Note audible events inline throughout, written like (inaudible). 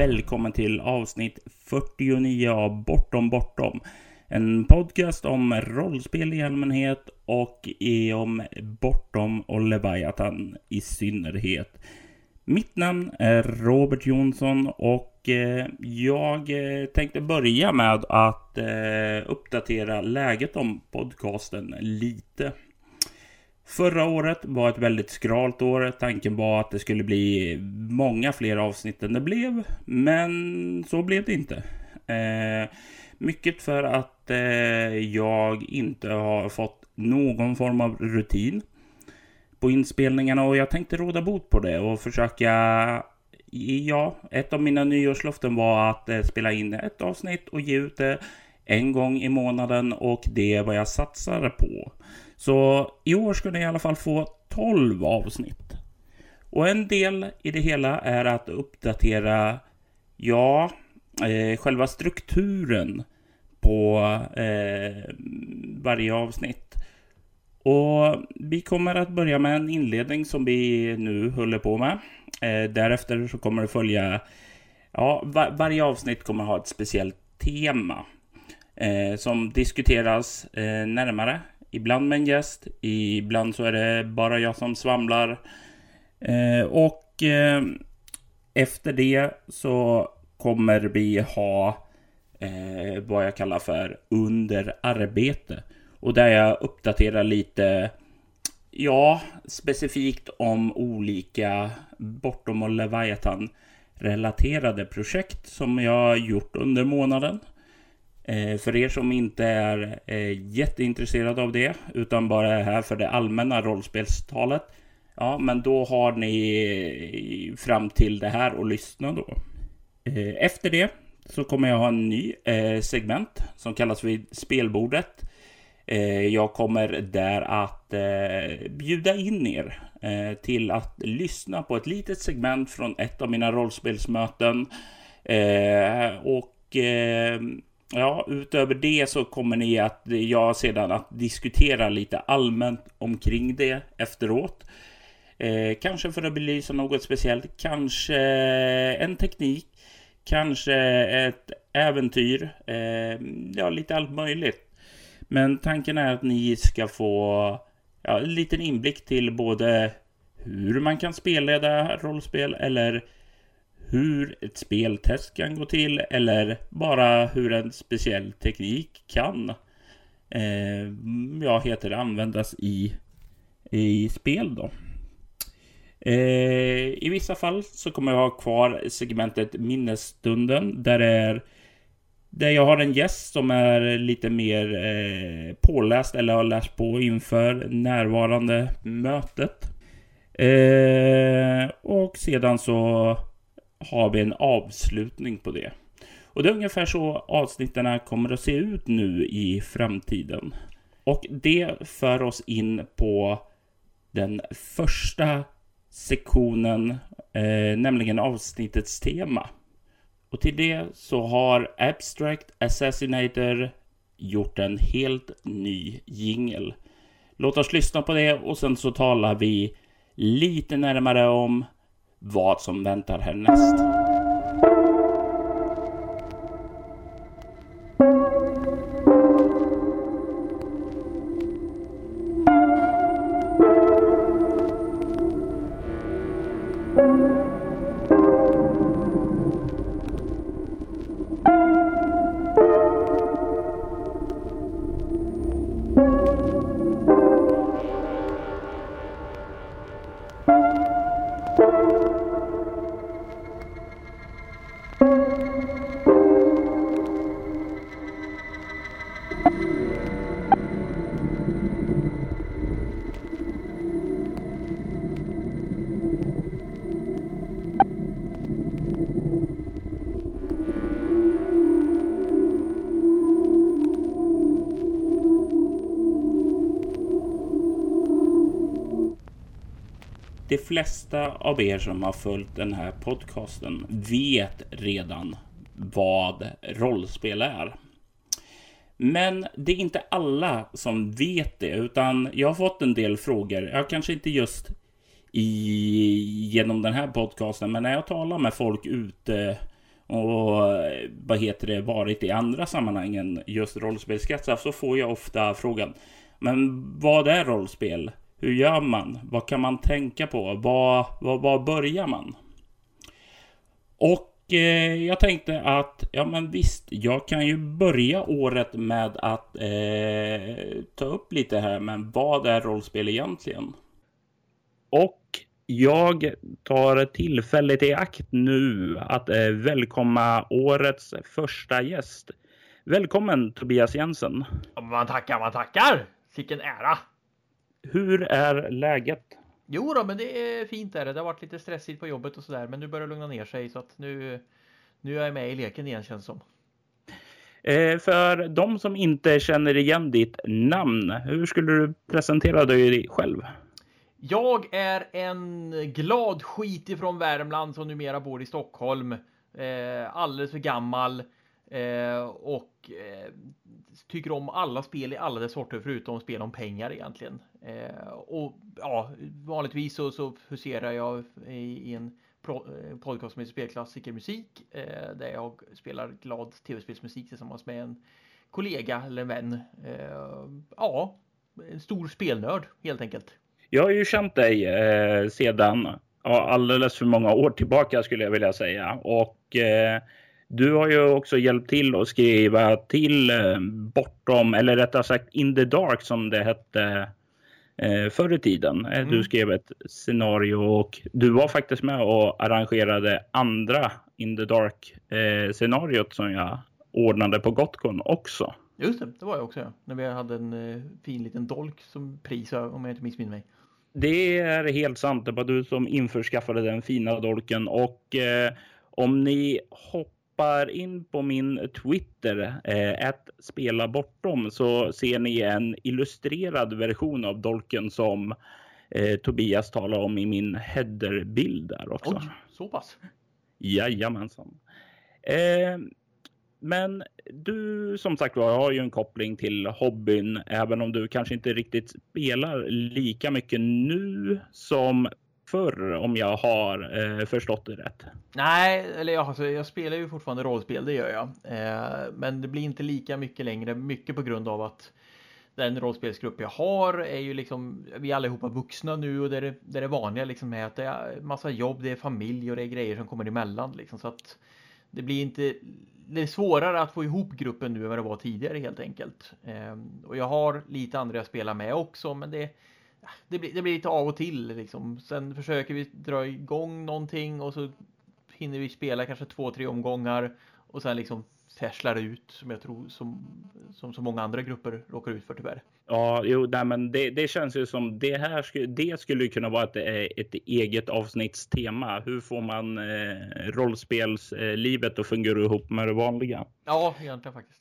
välkommen till avsnitt 49 av Bortom Bortom. En podcast om rollspel i allmänhet och om Bortom och Leviathan i synnerhet. Mitt namn är Robert Jonsson och eh, jag eh, tänkte börja med att eh, uppdatera läget om podcasten lite. Förra året var ett väldigt skralt år. Tanken var att det skulle bli många fler avsnitt än det blev. Men så blev det inte. Eh, mycket för att eh, jag inte har fått någon form av rutin på inspelningarna och jag tänkte råda bot på det och försöka Ja, ett av mina nyårslöften var att eh, spela in ett avsnitt och ge ut det en gång i månaden och det är vad jag satsar på. Så i år ska ni i alla fall få 12 avsnitt. Och en del i det hela är att uppdatera, ja, eh, själva strukturen på eh, varje avsnitt. Och vi kommer att börja med en inledning som vi nu håller på med. Eh, därefter så kommer det följa, ja, var, varje avsnitt kommer ha ett speciellt tema eh, som diskuteras eh, närmare Ibland med en gäst, ibland så är det bara jag som svamlar. Eh, och eh, efter det så kommer vi ha eh, vad jag kallar för under arbete. Och där jag uppdaterar lite, ja, specifikt om olika bortom och Leviathan relaterade projekt som jag gjort under månaden. Eh, för er som inte är eh, jätteintresserade av det, utan bara är här för det allmänna rollspelstalet. Ja, men då har ni fram till det här att lyssna då. Eh, efter det så kommer jag ha en ny eh, segment som kallas vid spelbordet. Eh, jag kommer där att eh, bjuda in er till att lyssna på ett litet segment från ett av mina rollspelsmöten. Och Ja, utöver det så kommer ni att jag sedan att diskutera lite allmänt omkring det efteråt. Eh, kanske för att belysa något speciellt, kanske en teknik, kanske ett äventyr, eh, ja lite allt möjligt. Men tanken är att ni ska få ja, en liten inblick till både hur man kan spelleda rollspel eller hur ett speltest kan gå till eller bara hur en speciell teknik kan eh, ja, heter det, användas i, i spel då. Eh, I vissa fall så kommer jag ha kvar segmentet minnesstunden där det är där jag har en gäst som är lite mer eh, påläst eller har läst på inför närvarande mötet. Eh, och sedan så har vi en avslutning på det. Och det är ungefär så avsnitten kommer att se ut nu i framtiden. Och det för oss in på den första sektionen, eh, nämligen avsnittets tema. Och till det så har Abstract Assassinator gjort en helt ny jingel. Låt oss lyssna på det och sen så talar vi lite närmare om vad som väntar härnäst. Flesta av er som har följt den här podcasten vet redan vad rollspel är. Men det är inte alla som vet det, utan jag har fått en del frågor. Jag kanske inte just i, genom den här podcasten. Men när jag talar med folk ute och vad heter det, varit i andra sammanhang än just rollspelskretsar så får jag ofta frågan. Men vad är rollspel? Hur gör man? Vad kan man tänka på? Var, var, var börjar man? Och eh, jag tänkte att, ja men visst, jag kan ju börja året med att eh, ta upp lite här, men vad är rollspel egentligen? Och jag tar tillfället i akt nu att eh, välkomna årets första gäst. Välkommen Tobias Jensen. Man tackar, man tackar! Vilken ära! Hur är läget? Jo då, men det är fint där. Det har varit lite stressigt på jobbet och sådär, men nu börjar det lugna ner sig så att nu, nu är jag med i leken igen känns som. Eh, för de som inte känner igen ditt namn, hur skulle du presentera dig själv? Jag är en glad skit ifrån Värmland som numera bor i Stockholm. Eh, alldeles för gammal. Eh, och eh, tycker om alla spel i alla dess sorter förutom spel om pengar egentligen. Eh, och ja, vanligtvis så, så huserar jag i, i en pro, eh, podcast som heter Spelklassikermusik eh, där jag spelar glad tv-spelsmusik tillsammans med en kollega eller vän. vän. ja, en stor spelnörd helt enkelt. Jag har ju känt dig eh, sedan ja, alldeles för många år tillbaka skulle jag vilja säga. Och eh, du har ju också hjälpt till att skriva till eh, Bortom, eller rättare sagt In the Dark som det hette eh, förr i tiden. Eh, mm. Du skrev ett scenario och du var faktiskt med och arrangerade andra In the Dark scenariot som jag ordnade på Gotcon också. Just det, det var jag också. Ja. När vi hade en fin liten dolk som pris om jag inte missminner mig. Det är helt sant. Det var du som införskaffade den fina dolken och eh, om ni hoppar in på min Twitter, eh, spela bortom, så ser ni en illustrerad version av dolken som eh, Tobias talar om i min headerbild där också. Oj, så pass? Jajamensan. Eh, men du som sagt var har ju en koppling till hobbyn, även om du kanske inte riktigt spelar lika mycket nu som förr, om jag har eh, förstått det rätt. Nej, eller jag, alltså, jag spelar ju fortfarande rollspel, det gör jag. Eh, men det blir inte lika mycket längre, mycket på grund av att den rollspelsgrupp jag har är ju liksom, vi är allihopa vuxna nu och det är det, är det vanliga liksom är att det är massa jobb, det är familj och det är grejer som kommer emellan liksom. Så att det blir inte det är svårare att få ihop gruppen nu än vad det var tidigare helt enkelt. Eh, och jag har lite andra jag spelar med också, men det, det, blir, det blir lite av och till liksom. Sen försöker vi dra igång någonting och så hinner vi spela kanske två, tre omgångar och sen liksom färslar ut som jag tror som, som så många andra grupper råkar ut för tyvärr. Ja, jo, nej, men det, det känns ju som det här det skulle kunna vara ett, eh, ett eget avsnittstema. Hur får man eh, rollspelslivet att fungera ihop med det vanliga? Ja, egentligen faktiskt.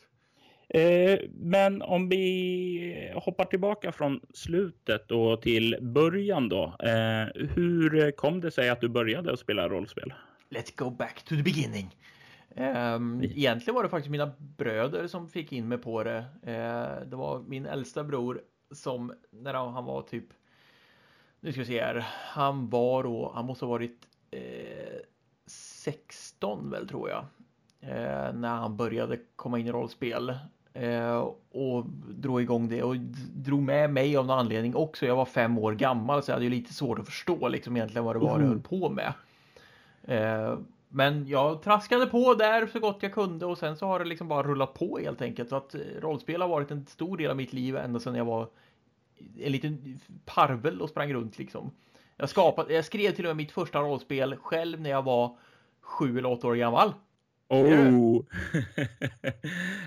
Eh, men om vi hoppar tillbaka från slutet och till början då. Eh, hur kom det sig att du började att spela rollspel? Let's go back to the beginning. Um, egentligen var det faktiskt mina bröder som fick in mig på det. Uh, det var min äldsta bror som när han var typ nu ska vi se här. Han var då, han måste ha varit eh, 16 väl tror jag. Eh, när han började komma in i rollspel. Eh, och drog igång det och drog med mig av någon anledning också. Jag var fem år gammal så jag hade ju lite svårt att förstå liksom egentligen vad det var mm. jag höll på med. Eh, men jag traskade på där så gott jag kunde och sen så har det liksom bara rullat på helt enkelt. Så att eh, rollspel har varit en stor del av mitt liv ända sedan jag var en liten parvel och sprang runt liksom. Jag, skapade, jag skrev till och med mitt första rollspel själv när jag var sju eller åtta år gammal. Oh. (laughs)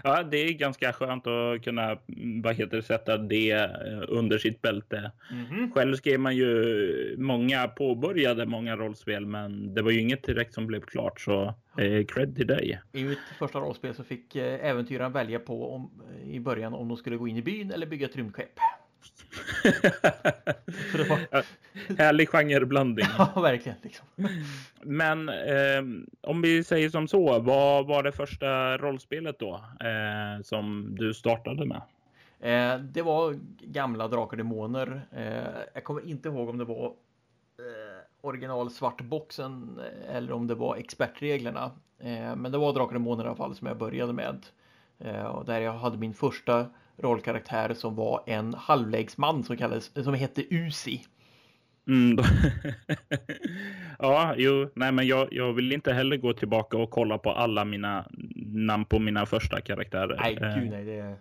ja, det är ganska skönt att kunna vad heter det, sätta det eh, under sitt bälte. Mm -hmm. Själv skrev man ju många, påbörjade många rollspel, men det var ju inget direkt som blev klart. Så eh, cred till dig. I mitt första rollspel så fick eh, äventyraren välja på om, i början om de skulle gå in i byn eller bygga ett rymdskepp. (laughs) var... Härlig genreblandning. (laughs) Ja, verkligen. Liksom. Men eh, om vi säger som så, vad var det första rollspelet då eh, som du startade med? Eh, det var gamla Drakar och Demoner. Eh, jag kommer inte ihåg om det var original svartboxen eh, eller om det var expertreglerna. Eh, men det var Drakar och Demoner i alla fall som jag började med. Eh, och där jag hade min första rollkaraktär som var en halvläggsman som kallades, som hette Uzi. Mm, (laughs) ja, jo, nej, men jag, jag vill inte heller gå tillbaka och kolla på alla mina namn på mina första karaktärer. Nej, gud nej, det är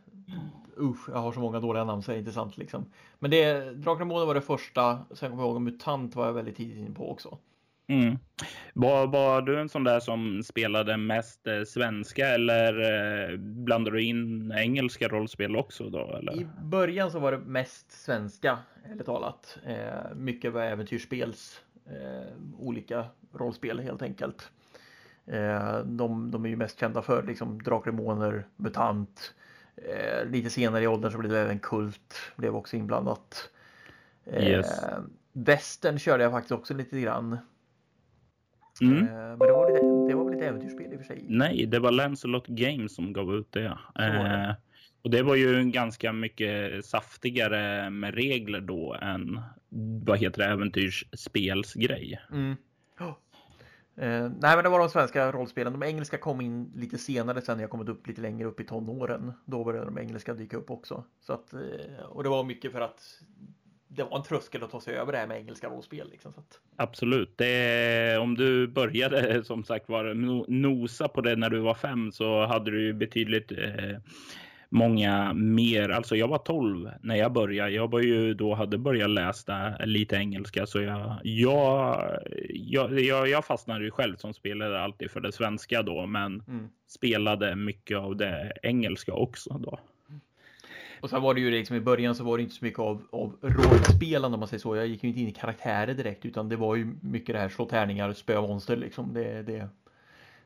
usch, jag har så många dåliga namn så det är inte sant liksom. Men det, Drakar och var det första, sen kommer jag ihåg MUTANT var jag väldigt tidigt in på också. Mm. Var, var du en sån där som spelade mest eh, svenska eller eh, blandade du in engelska rollspel också då? Eller? I början så var det mest svenska, eller talat. Eh, mycket var äventyrsspels, eh, olika rollspel helt enkelt. Eh, de, de är ju mest kända för liksom Drakar Demoner, MUTANT. Eh, lite senare i åldern så blev det även Kult, blev också inblandat. Yes. Västern körde jag faktiskt också lite grann. Mm. Eh, Men det var, lite, det var väl lite äventyrsspel i och för sig? Nej, det var Lancelot Games som gav ut det. det. Eh, och det var ju ganska mycket saftigare med regler då än vad heter det, äventyrsspelsgrej. Mm. Ja. Eh, nej men det var de svenska rollspelen. De engelska kom in lite senare sen när jag kommit upp lite längre upp i tonåren. Då började de engelska dyka upp också. Så att, eh, och det var mycket för att det var en tröskel att ta sig över det här med engelska rollspel. Liksom, så att, Absolut. Det, om du började (laughs) som sagt var no- nosa på det när du var fem så hade du betydligt eh, många mer. Alltså jag var 12 när jag började. Jag var ju då hade börjat läsa lite engelska så jag, jag, jag, jag, jag fastnade ju själv som spelare alltid för det svenska då, men mm. spelade mycket av det engelska också då. Och sen var det ju liksom i början så var det inte så mycket av, av rollspelande om man säger så. Jag gick ju inte in i karaktärer direkt utan det var ju mycket det här slå tärningar, spöa monster liksom. Det, det,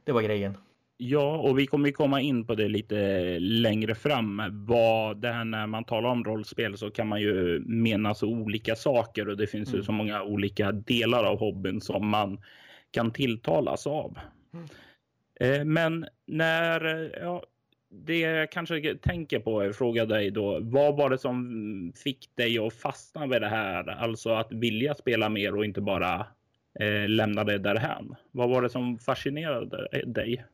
det var grejen. Ja, och vi kommer ju komma in på det lite längre fram. Vad det här när man talar om rollspel så kan man ju mena så olika saker och det finns ju Mm. så många olika delar av hobbyn som man kan tilltalas av. Mm. Eh, Men när, ja, det jag kanske tänker på är fråga dig då. Vad var det som fick dig att fastna vid det här? Alltså att vilja spela mer och inte bara eh, lämna det därhän. Vad var det som fascinerade dig?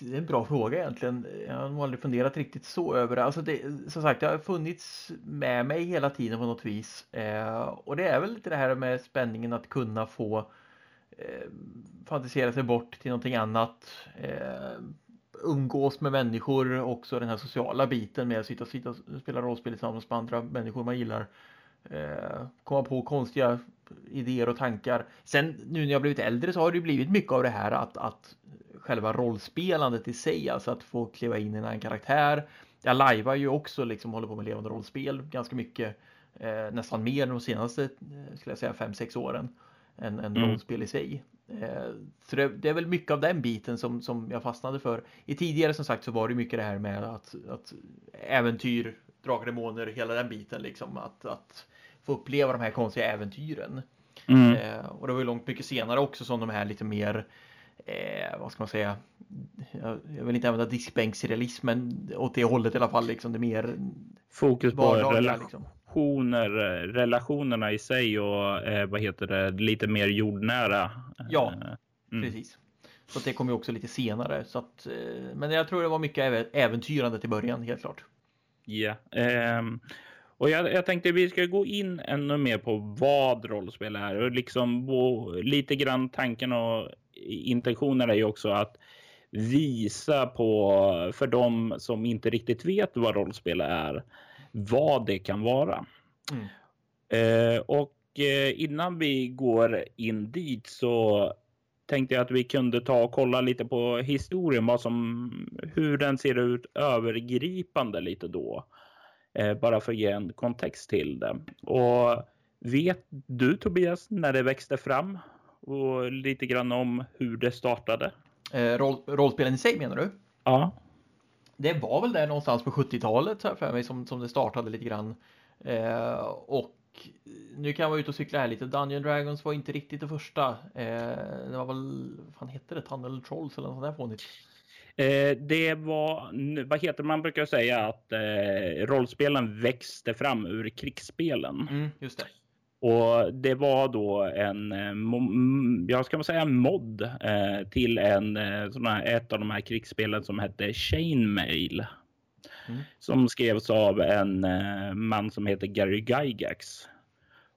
Det är en bra fråga egentligen. Jag har nog aldrig funderat riktigt så över det. Alltså det, som sagt, det har funnits med mig hela tiden på något vis. Eh, och det är väl lite det här med spänningen att kunna få eh, fantisera sig bort till någonting annat. Eh, umgås med människor, också den här sociala biten med att sitta, sitta och spela rollspel tillsammans med andra människor man gillar. Eh, komma på konstiga idéer och tankar. Sen nu när jag blivit äldre så har det blivit mycket av det här att, att själva rollspelandet i sig, alltså att få kliva in i en annan karaktär. Jag lajvar ju också liksom, håller på med levande rollspel ganska mycket, eh, nästan mer de senaste, eh, skulle jag säga, 5-6 åren än, än Mm. rollspel i sig. Eh, så det, det är väl mycket av den biten som, som jag fastnade för. I tidigare som sagt så var det mycket det här med att, att äventyr, drakar, demoner, hela den biten liksom. Att, att få uppleva de här konstiga äventyren. Mm. Eh, och det var ju långt mycket senare också som de här lite mer, eh, vad ska man säga, jag, jag vill inte använda diskbänksrealism men åt det hållet i alla fall liksom det mer Fokus på vardagliga liksom. Relationer, relationerna i sig och eh, vad heter det, lite mer jordnära. Ja. Eh, mm. Precis. Så det kom ju också lite senare. Så att, eh, men jag tror det var mycket äve- äventyrande till början, helt klart. Ja. ehm, och jag, jag tänkte vi ska gå in ännu mer på vad rollspel är och liksom bo, lite grann tanken och intentionen är ju också att visa på för dem som inte riktigt vet vad rollspel är, vad det kan vara. Mm. Eh, och eh, innan vi går in dit så tänkte jag att vi kunde ta och kolla lite på historien, vad som, hur den ser ut övergripande lite då. Eh, bara för att ge en kontext till det. Och vet du Tobias när det växte fram? Och lite grann om hur det startade? Eh, roll, rollspelen i sig menar du? Ja. Det var väl där någonstans på 70-talet här för mig som, som det startade lite grann. Eh, och nu kan jag vara ute och cykla här lite. Dungeon Dragons var inte riktigt det första. Eh, det var väl, vad fan hette det? Tunnel Trolls eller något sånt där fånigt. Eh, det var, vad heter man brukar säga att eh, rollspelen växte fram ur krigsspelen. Mm, just det. Och det var då en, jag ska säga en mod eh, till en sån här, ett av de här krigsspelen som hette Chainmail. Mm. Som skrevs av en eh, man som heter Gary Gygax.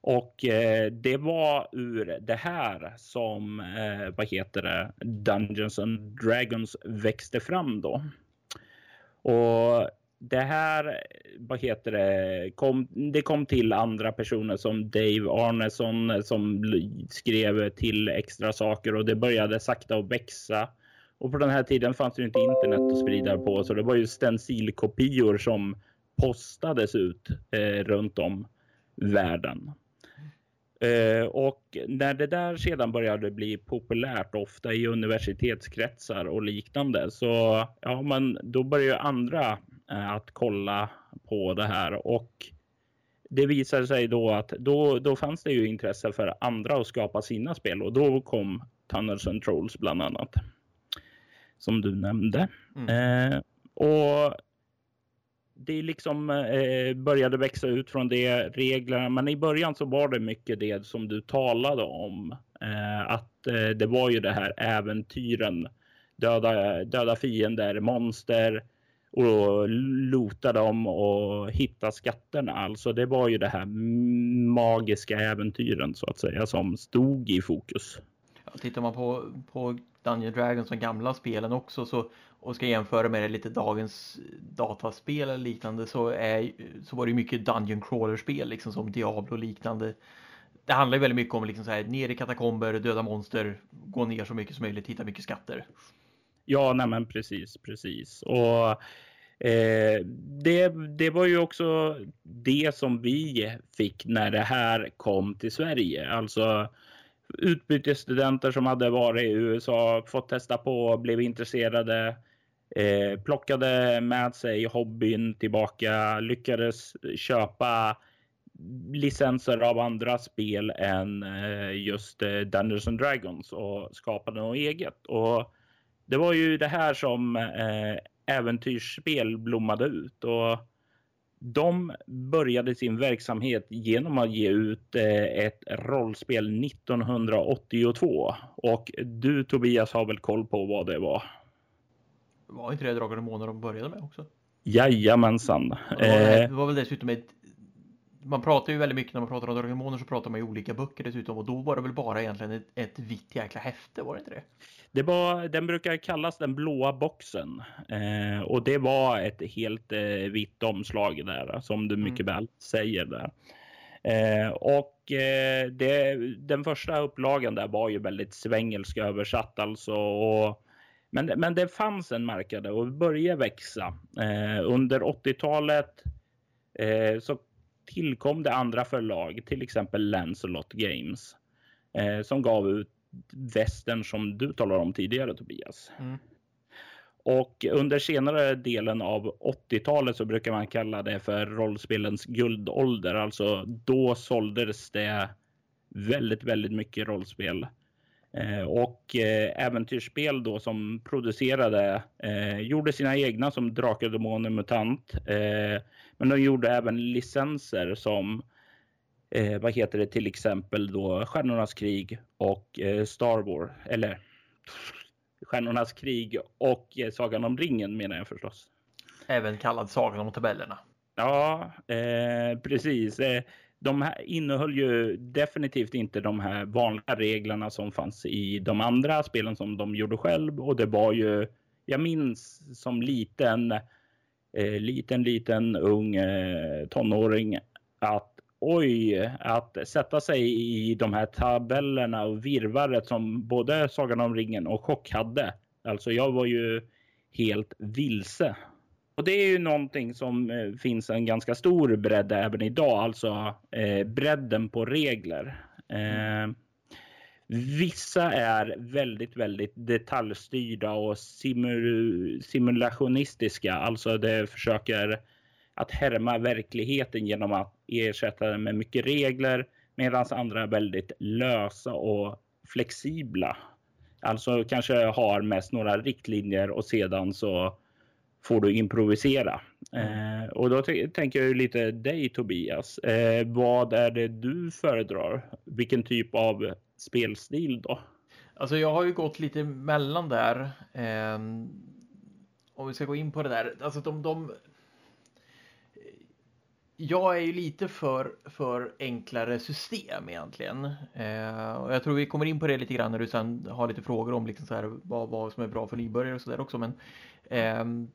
Och eh, det var ur det här som, eh, vad heter det, Dungeons and Dragons växte fram då. Och det här, vad heter det, kom, det kom till andra personer som Dave Arneson som skrev till extra saker och det började sakta att växa. Och på den här tiden fanns det inte internet att sprida på så det var ju stencilkopior som postades ut eh, runt om världen. Eh, och när det där sedan började bli populärt, ofta i universitetskretsar och liknande, så ja, men då började andra att kolla på det här och det visade sig då att då, då fanns det ju intresse för andra att skapa sina spel och då kom Tunnels and Trolls bland annat. Som du nämnde. Mm. Eh, och det liksom eh, började växa ut från det reglerna. Men i början så var det mycket det som du talade om. Eh, att eh, det var ju det här äventyren. Döda, döda fiender, monster och lota dem och hitta skatterna. Alltså det var ju det här magiska äventyren så att säga som stod i fokus. Ja, tittar man på, på Dungeon Dragons, som gamla spelen också så och ska jämföra med det lite dagens dataspel eller liknande så, är, så var det mycket Dungeon Crawler-spel liksom som Diablo och liknande. Det handlar ju väldigt mycket om liksom så här, ner i katakomber, döda monster, gå ner så mycket som möjligt, hitta mycket skatter. Ja, nej men precis, precis. Och eh, det, det var ju också det som vi fick när det här kom till Sverige. Alltså utbytesstudenter som hade varit i USA, fått testa på, blev intresserade, eh, plockade med sig hobbyn tillbaka, lyckades köpa licenser av andra spel än eh, just eh, Dungeons and Dragons och skapade något eget. Och det var ju det här som eh, äventyrsspel blommade ut och de började sin verksamhet genom att ge ut eh, ett rollspel 1982 och du Tobias har väl koll på vad det var? Var inte det Drakar och Månar de började med också? Jajamensan. Det var, det eh, var väl dessutom ett man pratar ju väldigt mycket när man pratar om Drakar så pratar man ju olika böcker dessutom och då var det väl bara egentligen ett, ett vitt jäkla häfte, var det inte det? Det var, den brukar kallas den blåa boxen eh, och det var ett helt eh, vitt omslag där som du mycket mm. väl säger där. Eh, och eh, det, den första upplagan där var ju väldigt svengelska översatt alltså. Och, men, men det fanns en marknad och började växa. Eh, under 80-talet eh, så tillkom det andra förlag, till exempel Lancelot Games, som gav ut västern som du talade om tidigare Tobias. Mm. Och under senare delen av 80-talet så brukar man kalla det för rollspelens guldålder. Alltså då såldes det väldigt, väldigt mycket rollspel. Eh, och eh, äventyrsspel då som producerade, eh, gjorde sina egna som Drakar, Demoner, Mutant. Men de gjorde även licenser som eh, vad heter det till exempel då Stjärnornas krig och eh, Star Wars eller Stjärnornas krig och eh, Sagan om ringen menar jag förstås. Även kallad Sagan om tabellerna. Ja, eh, precis. De här innehöll ju definitivt inte de här vanliga reglerna som fanns i de andra spelen som de gjorde själv och det var ju jag minns som liten eh, liten liten ung eh, tonåring att oj, att sätta sig i de här tabellerna och virvaret som både Sagan om ringen och Chock hade. Alltså jag var ju helt vilse. Och det är ju någonting som eh, finns en ganska stor bredd även idag, alltså eh, bredden på regler. Eh, vissa är väldigt, väldigt detaljstyrda och simul simulationistiska, alltså det försöker att härma verkligheten genom att ersätta den med mycket regler medan andra är väldigt lösa och flexibla. Alltså kanske har mest några riktlinjer och sedan så får du improvisera. Mm. Eh, och då tänker jag ju lite dig Tobias. Eh, vad är det du föredrar? Vilken typ av spelstil då? Alltså jag har ju gått lite mellan där. Eh, om vi ska gå in på det där. Alltså de, de jag är ju lite för, för enklare system egentligen. Eh, och jag tror vi kommer in på det lite grann när du sen har lite frågor om liksom så här, vad, vad som är bra för nybörjare och sådär också. Men eh,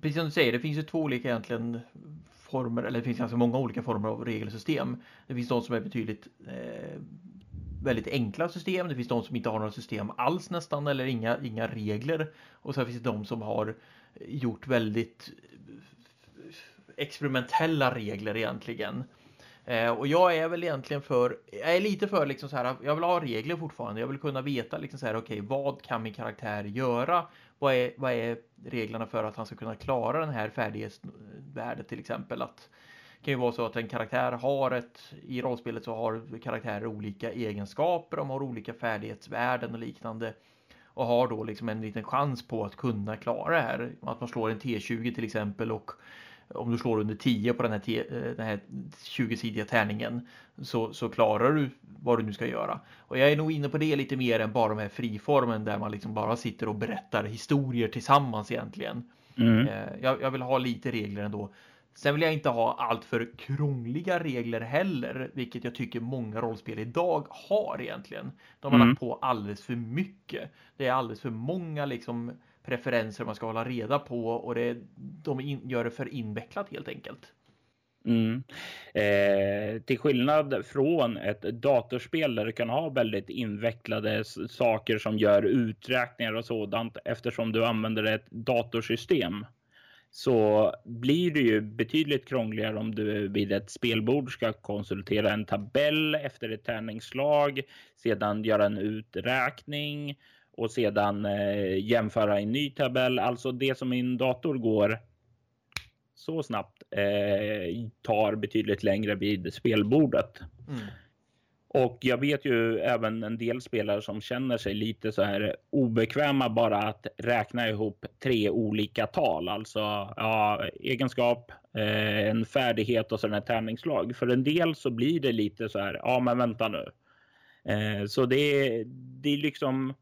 precis som du säger, det finns ju två olika egentligen former, eller det finns ganska många olika former av regelsystem. Det finns de som är betydligt eh, väldigt enkla system. Det finns de som inte har några system alls nästan eller inga, inga regler. Och sen finns det de som har gjort väldigt experimentella regler egentligen. Eh, och jag är väl egentligen för, jag är lite för liksom så här, jag vill ha regler fortfarande. Jag vill kunna veta liksom så här, okej, okay, vad kan min karaktär göra? Vad är, vad är reglerna för att han ska kunna klara den här färdighetsvärdet till exempel? Att det kan ju vara så att en karaktär har ett, i rollspelet så har karaktärer olika egenskaper, de har olika färdighetsvärden och liknande och har då liksom en liten chans på att kunna klara det här. Att man slår en T20 till exempel och om du slår under 10 på den här, eh, den här 20-sidiga tärningen så, så klarar du vad du nu ska göra. Och jag är nog inne på det lite mer än bara de här friformen där man liksom bara sitter och berättar historier tillsammans egentligen. Mm. Eh, jag, jag, vill ha lite regler ändå. Sen vill jag inte ha allt för krångliga regler heller, vilket jag tycker många rollspel idag har egentligen. De har mm. lagt på alldeles för mycket. Det är alldeles för många liksom preferenser man ska hålla reda på och det, de in, gör det för invecklat helt enkelt. Mm. Eh, till skillnad från ett datorspel där du kan ha väldigt invecklade saker som gör uträkningar och sådant eftersom du använder ett datorsystem så blir det ju betydligt krångligare om du vid ett spelbord ska konsultera en tabell efter ett tärningsslag, sedan göra en uträkning och sedan eh, jämföra en ny tabell. Alltså det som i en dator går så snabbt eh, tar betydligt längre vid spelbordet. Mm. Och jag vet ju även en del spelare som känner sig lite så här obekväma bara att räkna ihop tre olika tal, alltså ja, egenskap, eh, en färdighet och sen ett tärningslag. För en del så blir det lite så här. Ja, men vänta nu. Eh, så det är, det är liksom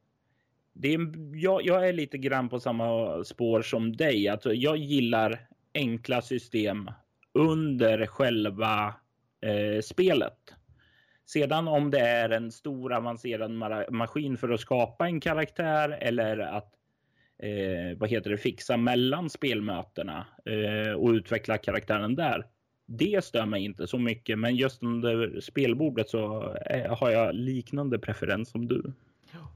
det är, jag, jag, är lite grann på samma spår som dig. Alltså, jag gillar enkla system under själva eh, spelet. Sedan om det är en stor avancerad maskin för att skapa en karaktär eller att eh, vad heter det, fixa mellan spelmötena eh, och utveckla karaktären där. Det stör mig inte så mycket, men just under spelbordet så eh, har jag liknande preferens som du.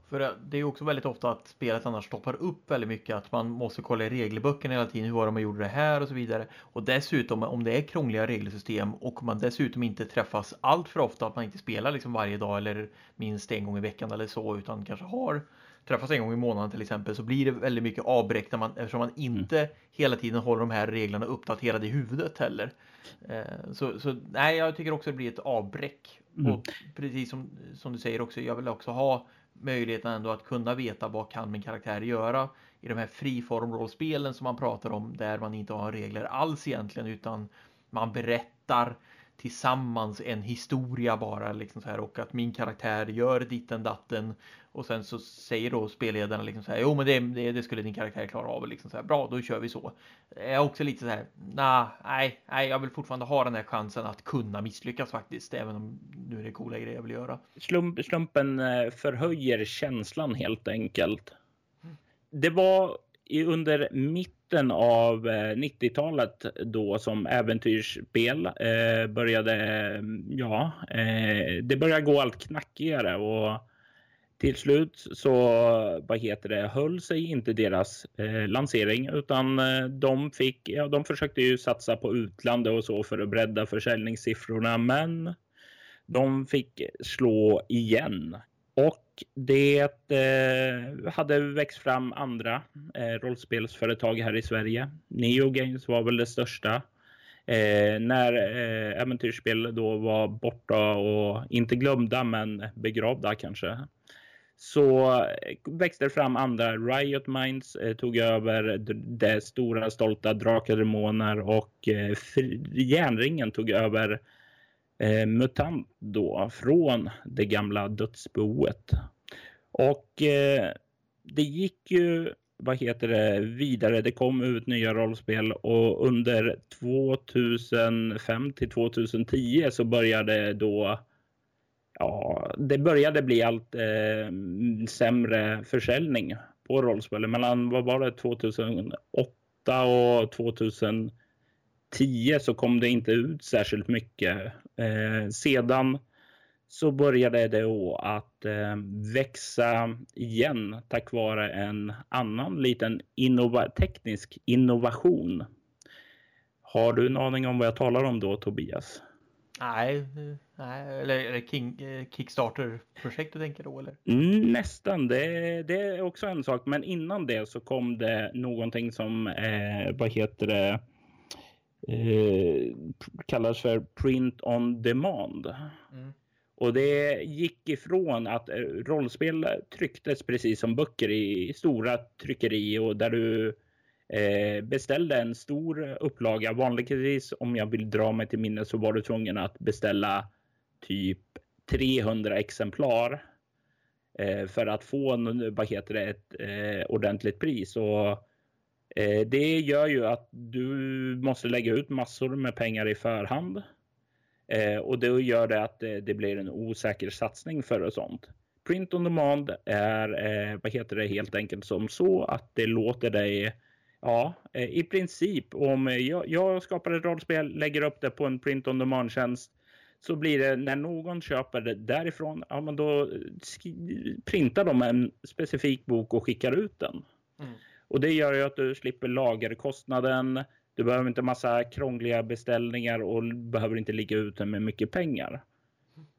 För det är också väldigt ofta att spelet annars stoppar upp väldigt mycket att man måste kolla i regelböckerna hela tiden. Hur var man gjorde det här och så vidare. Och dessutom om det är krångliga regelsystem och man dessutom inte träffas allt för ofta att man inte spelar liksom varje dag eller minst en gång i veckan eller så utan kanske har träffas en gång i månaden till exempel så blir det väldigt mycket avbräck när man, eftersom man inte mm. hela tiden håller de här reglerna uppdaterade i huvudet heller. Eh, så, så nej, jag tycker också det blir ett avbräck. Mm. Och precis som, som du säger också, jag vill också ha möjligheten ändå att kunna veta vad kan min karaktär göra i de här friformrollspelen som man pratar om där man inte har regler alls egentligen utan man berättar tillsammans en historia bara liksom så här och att min karaktär gör ditten datten och sen så säger då spelledarna liksom så här jo men det, det, det skulle din karaktär klara av liksom så här bra då kör vi så. Jag är också lite så här nah, nej, nej, jag vill fortfarande ha den här chansen att kunna misslyckas faktiskt även om nu är det coola grejer jag vill göra. Slump, slumpen eh, förhöjer känslan helt enkelt. Mm. Det var under mitten av 90-talet eh, då som äventyrsspel eh, började, ja, det började gå allt knackigare och till slut så, vad heter det, höll sig inte deras eh, lansering utan eh, de fick, ja, de försökte ju satsa på utlandet och så för att bredda försäljningssiffrorna, men de fick slå igen och det eh, hade växt fram andra eh, rollspelsföretag här i Sverige. Neo Games var väl det största. Eh, när eh, äventyrsspel då var borta och inte glömda men begravda kanske så eh, växte det fram andra. Riot Minds eh, tog över det stora stolta Drakar Demoner och eh, Järnringen tog över eh, MUTANT då från det gamla dödsboet. Och eh, det gick ju vad heter det, vidare. Det kom ut nya rollspel och under 2005 till 2010 så började då ja, det började bli allt eh, sämre försäljning på rollspel. Mellan vad var det 2008 och 2010 så kom det inte ut särskilt mycket. Eh, sedan så började det då att eh, växa igen tack vare en annan liten innova teknisk innovation. Har du en aning om vad jag talar om då Tobias? Nej, nej eller är det King, eh, Kickstarter-projekt du tänker då eller? Mm, nästan, det, det, är också en sak. Men innan det så kom det någonting som, eh, vad heter det, eh, kallas för print on demand. Mm. Och det gick ifrån att eh, rollspel trycktes precis som böcker i stora tryckeri och där du eh, beställde en stor upplaga. Vanligtvis om jag vill dra mig till minne så var du tvungen att beställa typ 300 exemplar eh, för att få en, vad heter det, ett eh, ordentligt pris. Och eh, det gör ju att du måste lägga ut massor med pengar i förhand Eh, och det gör det att det, det, blir en osäker satsning för och sånt. Print on demand är, eh, vad heter det, helt enkelt som så att det låter dig Ja, i princip om jag, jag skapar ett rollspel, lägger upp det på en print on demand tjänst så blir det när någon köper det därifrån, ja men då printar de en specifik bok och skickar ut den. Mm. Och det gör ju att du slipper lagerkostnaden, du behöver inte massa krångliga beställningar och behöver inte ligga ute med mycket pengar.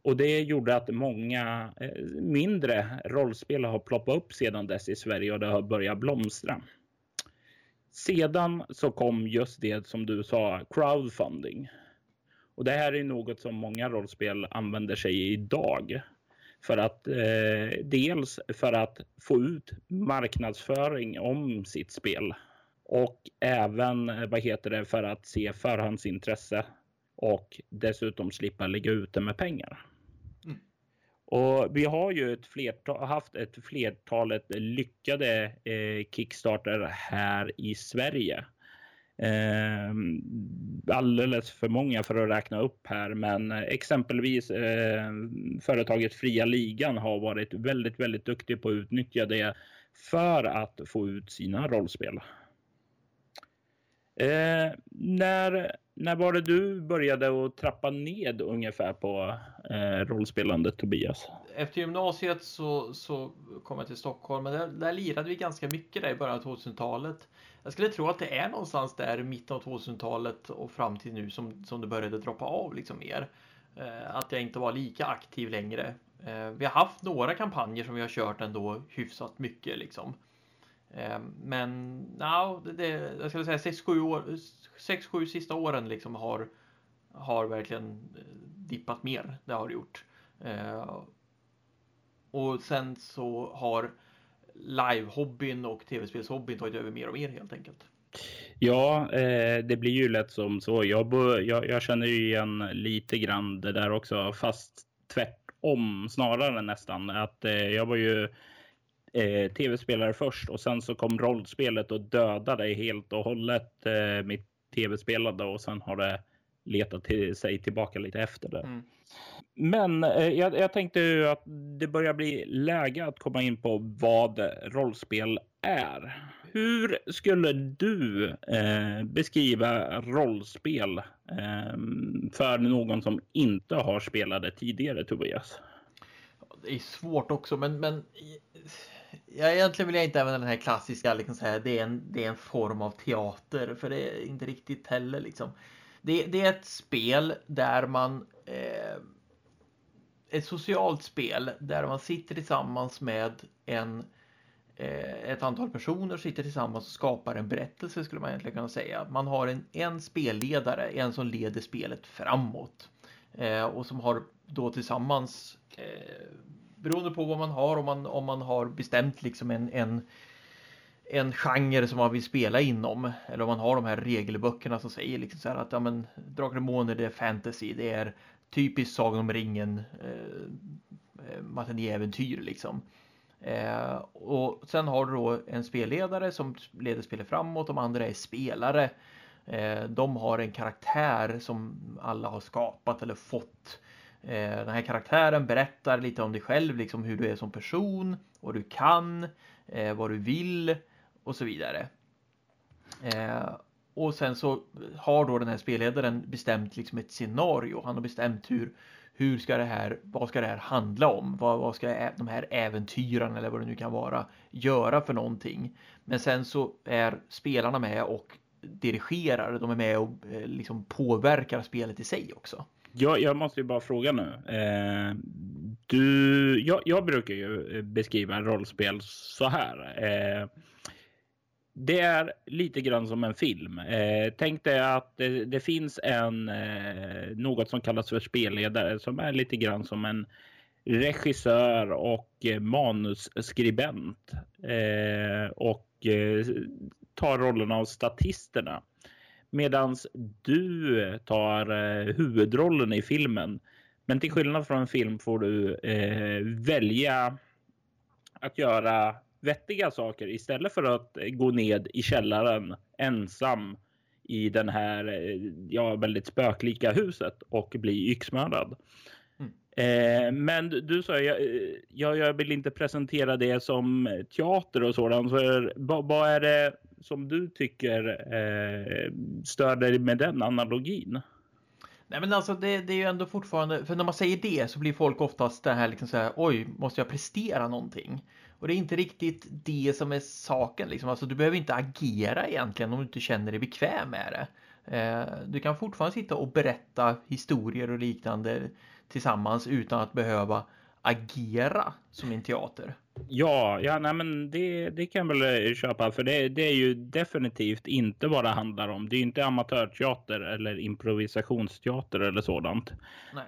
Och det gjorde att många eh, mindre rollspel har ploppat upp sedan dess i Sverige och det har börjat blomstra. Sedan så kom just det som du sa, crowdfunding. Och det här är något som många rollspel använder sig idag. För att eh, dels för att få ut marknadsföring om sitt spel och även eh, vad heter det för att se förhandsintresse och dessutom slippa ligga ute med pengar. Mm. Och vi har ju ett flertal, haft ett flertalet lyckade eh, Kickstarter här i Sverige. Eh, alldeles för många för att räkna upp här, men exempelvis eh, företaget Fria Ligan har varit väldigt, väldigt duktig på att utnyttja det för att få ut sina rollspel. Eh, när, när var det du började att trappa ned ungefär på eh, rollspelandet Tobias? Efter gymnasiet så, så kom jag till Stockholm, men där, där lirade vi ganska mycket där i början av 2000-talet. Jag skulle tro att det är någonstans där i mitten av 2000-talet och fram till nu som, som det började droppa av liksom mer. Eh, att jag inte var lika aktiv längre. Eh, vi har haft några kampanjer som vi har kört ändå hyfsat mycket liksom. Eh, men no, det, jag skulle säga 6-7 år, 6-7 sista åren liksom har, har verkligen dippat mer. Det har det gjort. Och sen så har live-hobbyn och tv-spelshobbyn tagit över mer och mer helt enkelt. Ja, eh, det blir ju lätt som så. Jag, jag, jag, känner ju igen lite grann det där också, fast tvärtom snarare nästan. Att eh, jag var ju eh, tv-spelare först och sen så kom rollspelet och dödade helt och hållet eh, mitt tv-spelande och sen har det letat till sig tillbaka lite efter det. Mm. Men eh, jag, jag, tänkte ju att det börjar bli läge att komma in på vad rollspel är. Hur skulle du eh, beskriva rollspel eh, för någon som inte har spelat det tidigare, Tobias? Det är svårt också, men, men Ja, egentligen vill jag inte använda den här klassiska, liksom så det, är en, det är en form av teater, för det är inte riktigt heller liksom. Det, det är ett spel där man eh, ett socialt spel där man sitter tillsammans med en eh, ett antal personer sitter tillsammans och skapar en berättelse skulle man egentligen kunna säga. Man har en, en spelledare, en som leder spelet framåt eh, och som har då tillsammans eh, beroende på vad man har, om man, om man har bestämt liksom en, en en genre som man vill spela inom. Eller om man har de här regelböckerna som säger liksom så här att ja, men, Drakar och Demoner det är fantasy, det är typiskt Sagan om ringen eh, eh matinéäventyr liksom. Eh, och sen har du då en spelledare som leder spelet framåt, de andra är spelare. Eh, de har en karaktär som alla har skapat eller fått. Eh, den här karaktären berättar lite om dig själv, liksom hur du är som person, vad du kan, eh, vad du vill och så vidare. Eh, och sen så har då den här spelledaren bestämt liksom ett scenario. Han har bestämt hur, hur ska det här, vad ska det här handla om? Vad, vad ska de här äventyren eller vad det nu kan vara göra för någonting? Men sen så är spelarna med och dirigerar, de är med och eh, liksom påverkar spelet i sig också. Ja, jag måste ju bara fråga nu. Eh, du, jag, jag, brukar ju eh, beskriva rollspel så här. Eh, det är lite grann som en film. Eh, tänk dig att det, det finns en eh, något som kallas för spelledare som är lite grann som en regissör och eh, manusskribent eh, och eh, tar rollen av statisterna. Medan du tar eh, huvudrollen i filmen. Men till skillnad från en film får du eh, välja att göra vettiga saker istället för att gå ned i källaren ensam i den här eh, ja, väldigt spöklika huset och bli yxmördad. Mm. Eh, men du sa jag, jag, jag vill inte presentera det som teater och sådant. Så vad, vad är det som du tycker eh, stör dig med den analogin? Nej men alltså det, det, är ju ändå fortfarande, för när man säger det så blir folk oftast det här liksom så här, oj, måste jag prestera någonting? Och det är inte riktigt det som är saken liksom. Alltså du behöver inte agera egentligen om du inte känner dig bekväm med det. Eh, du kan fortfarande sitta och berätta historier och liknande tillsammans utan att behöva agera som en teater. Ja, ja nej, men det, det kan jag väl köpa för det, det är ju definitivt inte vad det handlar om. Det är inte amatörteater eller improvisationsteater eller sådant.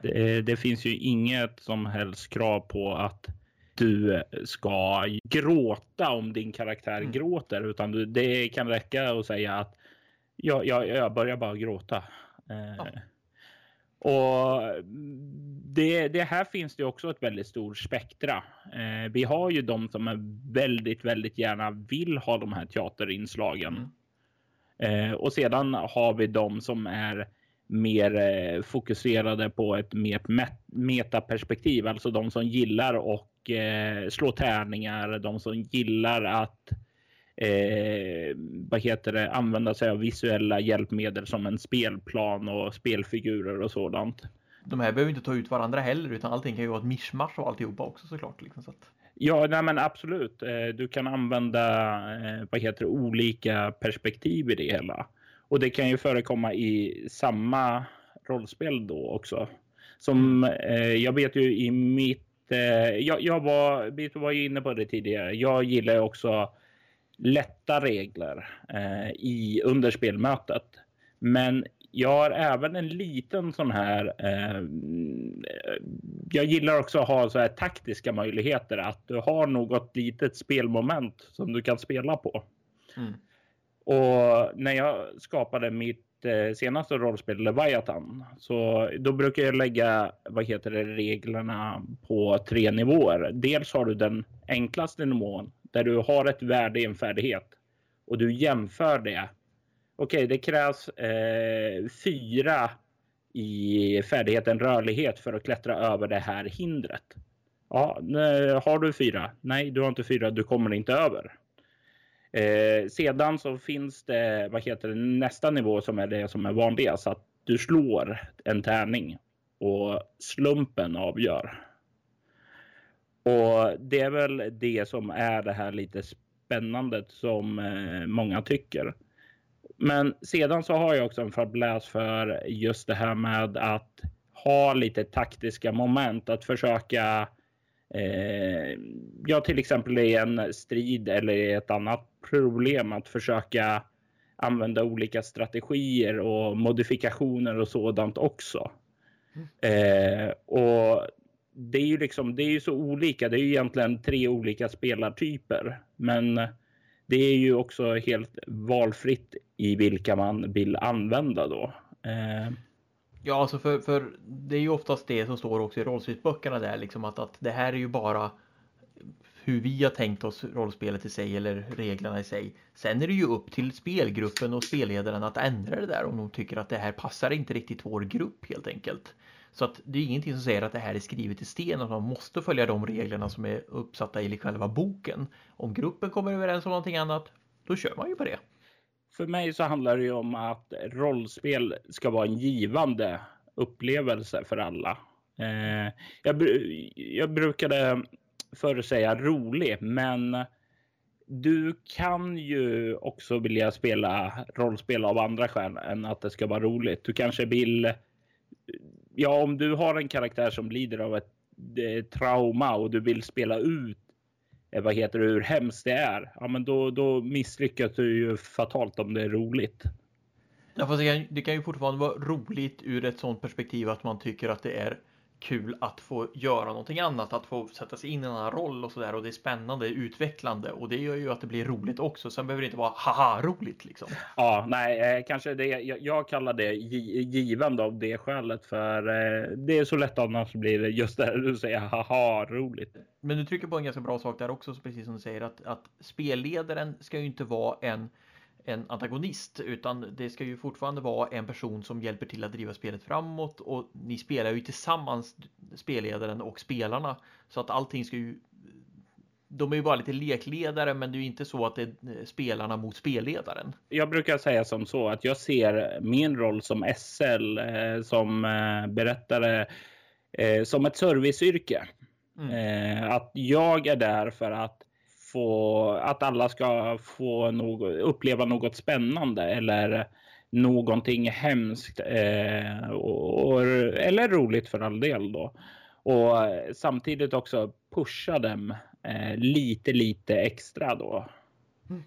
Det, det, finns ju inget som helst krav på att du ska gråta om din karaktär mm. gråter, utan du, det kan räcka att säga att jag, jag, jag börjar bara gråta. Ja. Eh, och det, det, här finns det också ett väldigt stort spektra. Eh, vi har ju de som är väldigt, väldigt gärna vill ha de här teaterinslagen. Mm. Eh, och sedan har vi de som är mer eh, fokuserade på ett mer met metaperspektiv, alltså de som gillar och eh, slå tärningar, de som gillar att eh, vad heter det, använda sig av visuella hjälpmedel som en spelplan och spelfigurer och sådant. De här behöver inte ta ut varandra heller utan allting kan ju vara ett mischmasch och alltihopa också såklart. Liksom, så att... Ja, nej, men absolut. Eh, du kan använda eh, vad heter det, olika perspektiv i det hela. Och det kan ju förekomma i samma rollspel då också. Som eh, jag vet ju i mitt... Eh, jag, jag var, vi var ju inne på det tidigare. Jag gillar också lätta regler eh, i under spelmötet. Men jag har även en liten sån här. Eh, jag gillar också att ha så här taktiska möjligheter att du har något litet spelmoment som du kan spela på. Mm. Och när jag skapade mitt eh, senaste rollspel Leviathan så då brukar jag lägga vad heter det, reglerna på tre nivåer. Dels har du den enklaste nivån där du har ett värde i en färdighet och du jämför det. Okej, okay, det krävs eh, fyra i färdigheten rörlighet för att klättra över det här hindret. Ja, har du fyra? Nej, du har inte fyra. Du kommer inte över. Eh, sedan så finns det vad heter det, nästa nivå som är det som är vanliga så alltså Att du slår en tärning och slumpen avgör. Och det är väl det som är det här lite spännande som eh, många tycker. Men sedan så har jag också en fäbless för just det här med att ha lite taktiska moment, att försöka eh, ja, till exempel i en strid eller i ett annat problem att försöka använda olika strategier och modifikationer och sådant också. Mm. Eh, och det är ju liksom, det är ju så olika. Det är ju egentligen tre olika spelartyper, men det är ju också helt valfritt i vilka man vill använda då. Eh. Ja, alltså för, för det är ju oftast det som står också i rollspelsböckerna där liksom att, att det här är ju bara hur vi har tänkt oss rollspelet i sig eller reglerna i sig. Sen är det ju upp till spelgruppen och spelledaren att ändra det där om de tycker att det här passar inte riktigt vår grupp helt enkelt. Så att det är ingenting som säger att det här är skrivet i sten, att man måste följa de reglerna som är uppsatta i själva boken. Om gruppen kommer överens om någonting annat, då kör man ju på det. För mig så handlar det ju om att rollspel ska vara en givande upplevelse för alla. Eh, jag, jag brukade förr säga rolig, men du kan ju också vilja spela rollspel av andra skäl än att det ska vara roligt. Du kanske vill ja, om du har en karaktär som lider av ett, ett trauma och du vill spela ut Eh, vad heter det, hur hemskt det är, ja, men då, då misslyckas du ju fatalt om det är roligt. Ja, fast det kan, det kan ju fortfarande vara roligt ur ett sådant perspektiv att man tycker att det är kul att få göra någonting annat, att få sätta sig in i en annan roll och sådär och det är spännande, utvecklande och det gör ju att det blir roligt också. Sen behöver det inte vara haha roligt liksom. Ja, nej, eh, kanske det. Jag, jag kallar det givande av det skälet för eh, det är så lätt annars blir det just det du säger haha roligt. Men du trycker på en ganska bra sak där också, precis som du säger att, att spelledaren ska ju inte vara en en antagonist utan det ska ju fortfarande vara en person som hjälper till att driva spelet framåt och ni spelar ju tillsammans spelledaren och spelarna så att allting ska ju de är ju bara lite lekledare men det är ju inte så att det är spelarna mot spelledaren. Jag brukar säga som så att jag ser min roll som SL eh, som eh, berättare eh, som ett serviceyrke. Mm. Att jag är där för att få att alla ska få något, uppleva något spännande eller någonting hemskt eh, och, eller roligt för all del då. Och samtidigt också pusha dem eh, lite, lite extra då. Mm.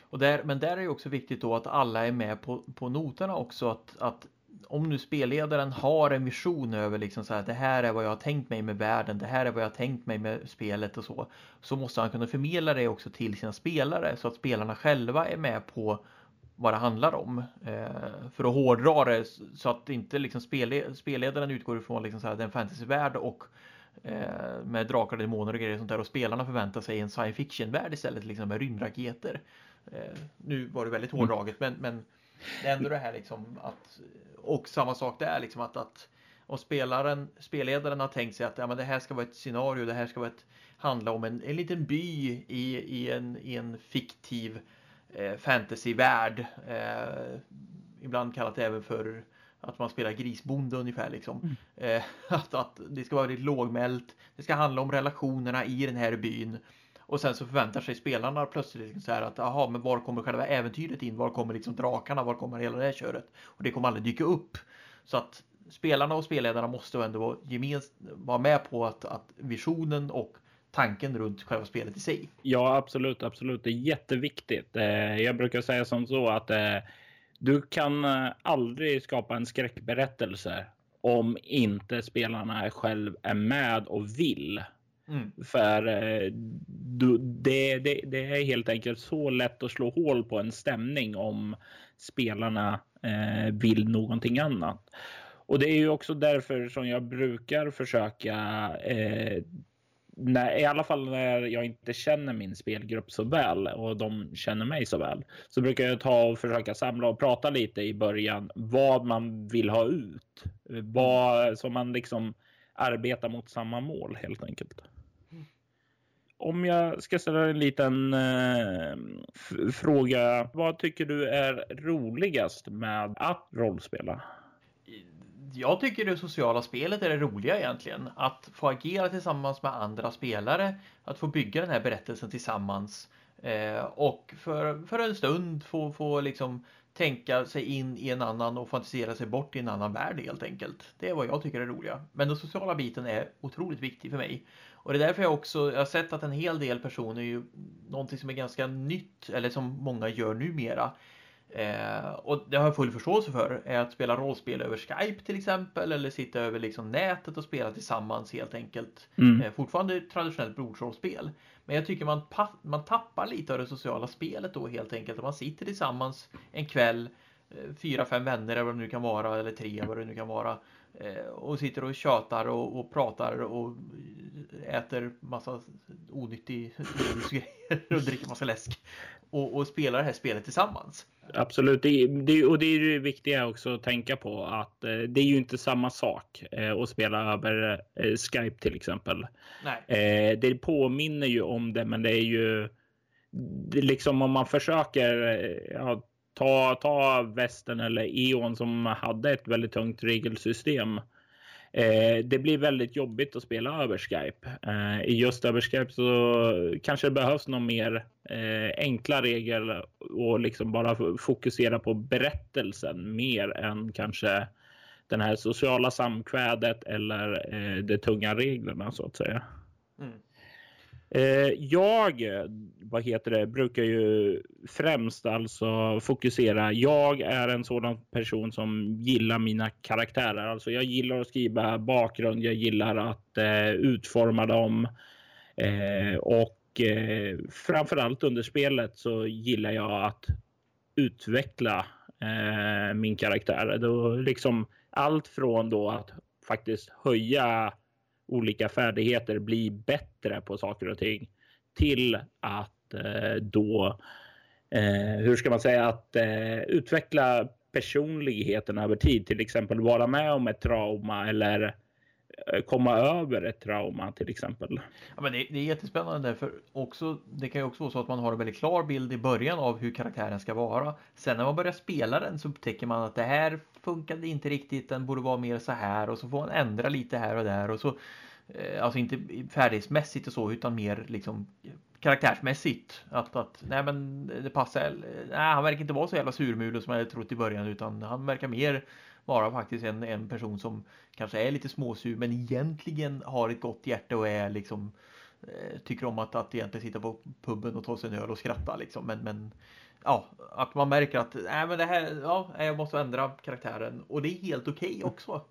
Och där, men där är det också viktigt då att alla är med på, på noterna också. Att, att om nu spelledaren har en vision över liksom så här, det här är vad jag har tänkt mig med världen, det här är vad jag har tänkt mig med spelet och så, så måste han kunna förmedla det också till sina spelare så att spelarna själva är med på vad det handlar om. Eh, för att hårdra det så att inte liksom spelle, spelledaren utgår ifrån liksom så här, den fantasyvärld och eh, med drakar och demoner och grejer och sånt där och spelarna förväntar sig en science fiction-värld istället liksom med rymdraketer. Eh, nu var det väldigt mm. hårdraget men, men det är ändå det här liksom att och samma sak där liksom att, att om spelaren, spelledaren har tänkt sig att ja, men det här ska vara ett scenario, det här ska vara ett, handla om en, en liten by i, i, en, i en fiktiv eh, fantasyvärld. Eh, ibland kallat även för att man spelar grisbonde ungefär liksom. Mm. Eh, (laughs) att, att det ska vara väldigt lågmält. Det ska handla om relationerna i den här byn. Och sen så förväntar sig spelarna plötsligt liksom så här att jaha, men var kommer själva äventyret in? Var kommer liksom drakarna? Var kommer hela det här köret? Och det kommer aldrig dyka upp. Så att spelarna och spelledarna måste ändå gemens vara med på att, att visionen och tanken runt själva spelet i sig. Ja, absolut, absolut. Det är jätteviktigt. Eh, jag brukar säga som så att eh, du kan eh, aldrig skapa en skräckberättelse om inte spelarna själv är med och vill. Mm. För eh, du, det, det, det, är helt enkelt så lätt att slå hål på en stämning om spelarna eh, vill någonting annat. Och det är ju också därför som jag brukar försöka eh, när, i alla fall när jag inte känner min spelgrupp så väl och de känner mig så väl så brukar jag ta och försöka samla och prata lite i början vad man vill ha ut. Vad så man liksom arbetar mot samma mål helt enkelt om jag ska ställa en liten eh, fråga. Vad tycker du är roligast med att rollspela? Jag tycker det sociala spelet är det roliga egentligen. Att få agera tillsammans med andra spelare. Att få bygga den här berättelsen tillsammans. Eh, och för, för en stund få, få liksom tänka sig in i en annan och fantisera sig bort i en annan värld helt enkelt. Det är vad jag tycker är roliga. Men den sociala biten är otroligt viktig för mig. Och det är därför jag också jag har sett att en hel del personer ju någonting som är ganska nytt eller som många gör numera Eh, och det har jag full förståelse för. Är att spela rollspel över Skype till exempel eller sitta över liksom nätet och spela tillsammans helt enkelt. Mm. Eh, fortfarande traditionellt bordsrollspel. Men jag tycker man, man tappar lite av det sociala spelet då helt enkelt. Om man sitter tillsammans en kväll, eh, fyra, fem vänner eller vad det nu kan vara, eller tre vad det nu kan vara. Eh, och sitter och tjatar och, och pratar och äter massa onyttig grejer och dricker massa läsk. Och, och spelar det här spelet tillsammans. Absolut, det, det, och det är det viktiga också att tänka på att eh, det är ju inte samma sak eh, att spela över eh, Skype till exempel. Nej. det påminner ju om det, men det är ju liksom om man försöker ja, ta, ta västen eller E.ON som hade ett väldigt tungt regelsystem Eh, det blir väldigt jobbigt att spela över Skype. Eh, I just över Skype så kanske det behövs någon mer eh, enkla regel och liksom bara fokusera på berättelsen mer än kanske den här sociala samkvädet eller eh, de tunga reglerna så att säga. Mm. Eh, jag, vad heter det, brukar ju främst alltså fokusera. Jag är en sådan person som gillar mina karaktärer. Alltså jag gillar att skriva bakgrund. Jag gillar att eh, utforma dem. Eh, och eh, framförallt under spelet så gillar jag att utveckla eh, min karaktär. Då liksom allt från då att faktiskt höja olika färdigheter bli bättre på saker och ting till att eh, då, eh, hur ska man säga, att eh, utveckla personligheten över tid, till exempel vara med om ett trauma eller eh, Eh, komma över ett trauma till exempel. Ja, men det, det är jättespännande för också, det kan ju också vara så att man har en väldigt klar bild i början av hur karaktären ska vara. Sen när man börjar spela den så upptäcker man att det här funkade inte riktigt, den borde vara mer så här och så får man ändra lite här och där och så eh, alltså inte färdighetsmässigt och så utan mer liksom karaktärsmässigt att, att nej men det passar nej han verkar inte vara så jävla surmulen som jag hade trott i början utan han verkar mer vara faktiskt en, en person som kanske är lite småsur men egentligen har ett gott hjärta och är liksom eh, tycker om att, att egentligen sitta på puben och ta sig en öl och skratta liksom men, men ja, att man märker att nej, men det här, ja, jag måste ändra karaktären och det är helt okej okay också. (laughs)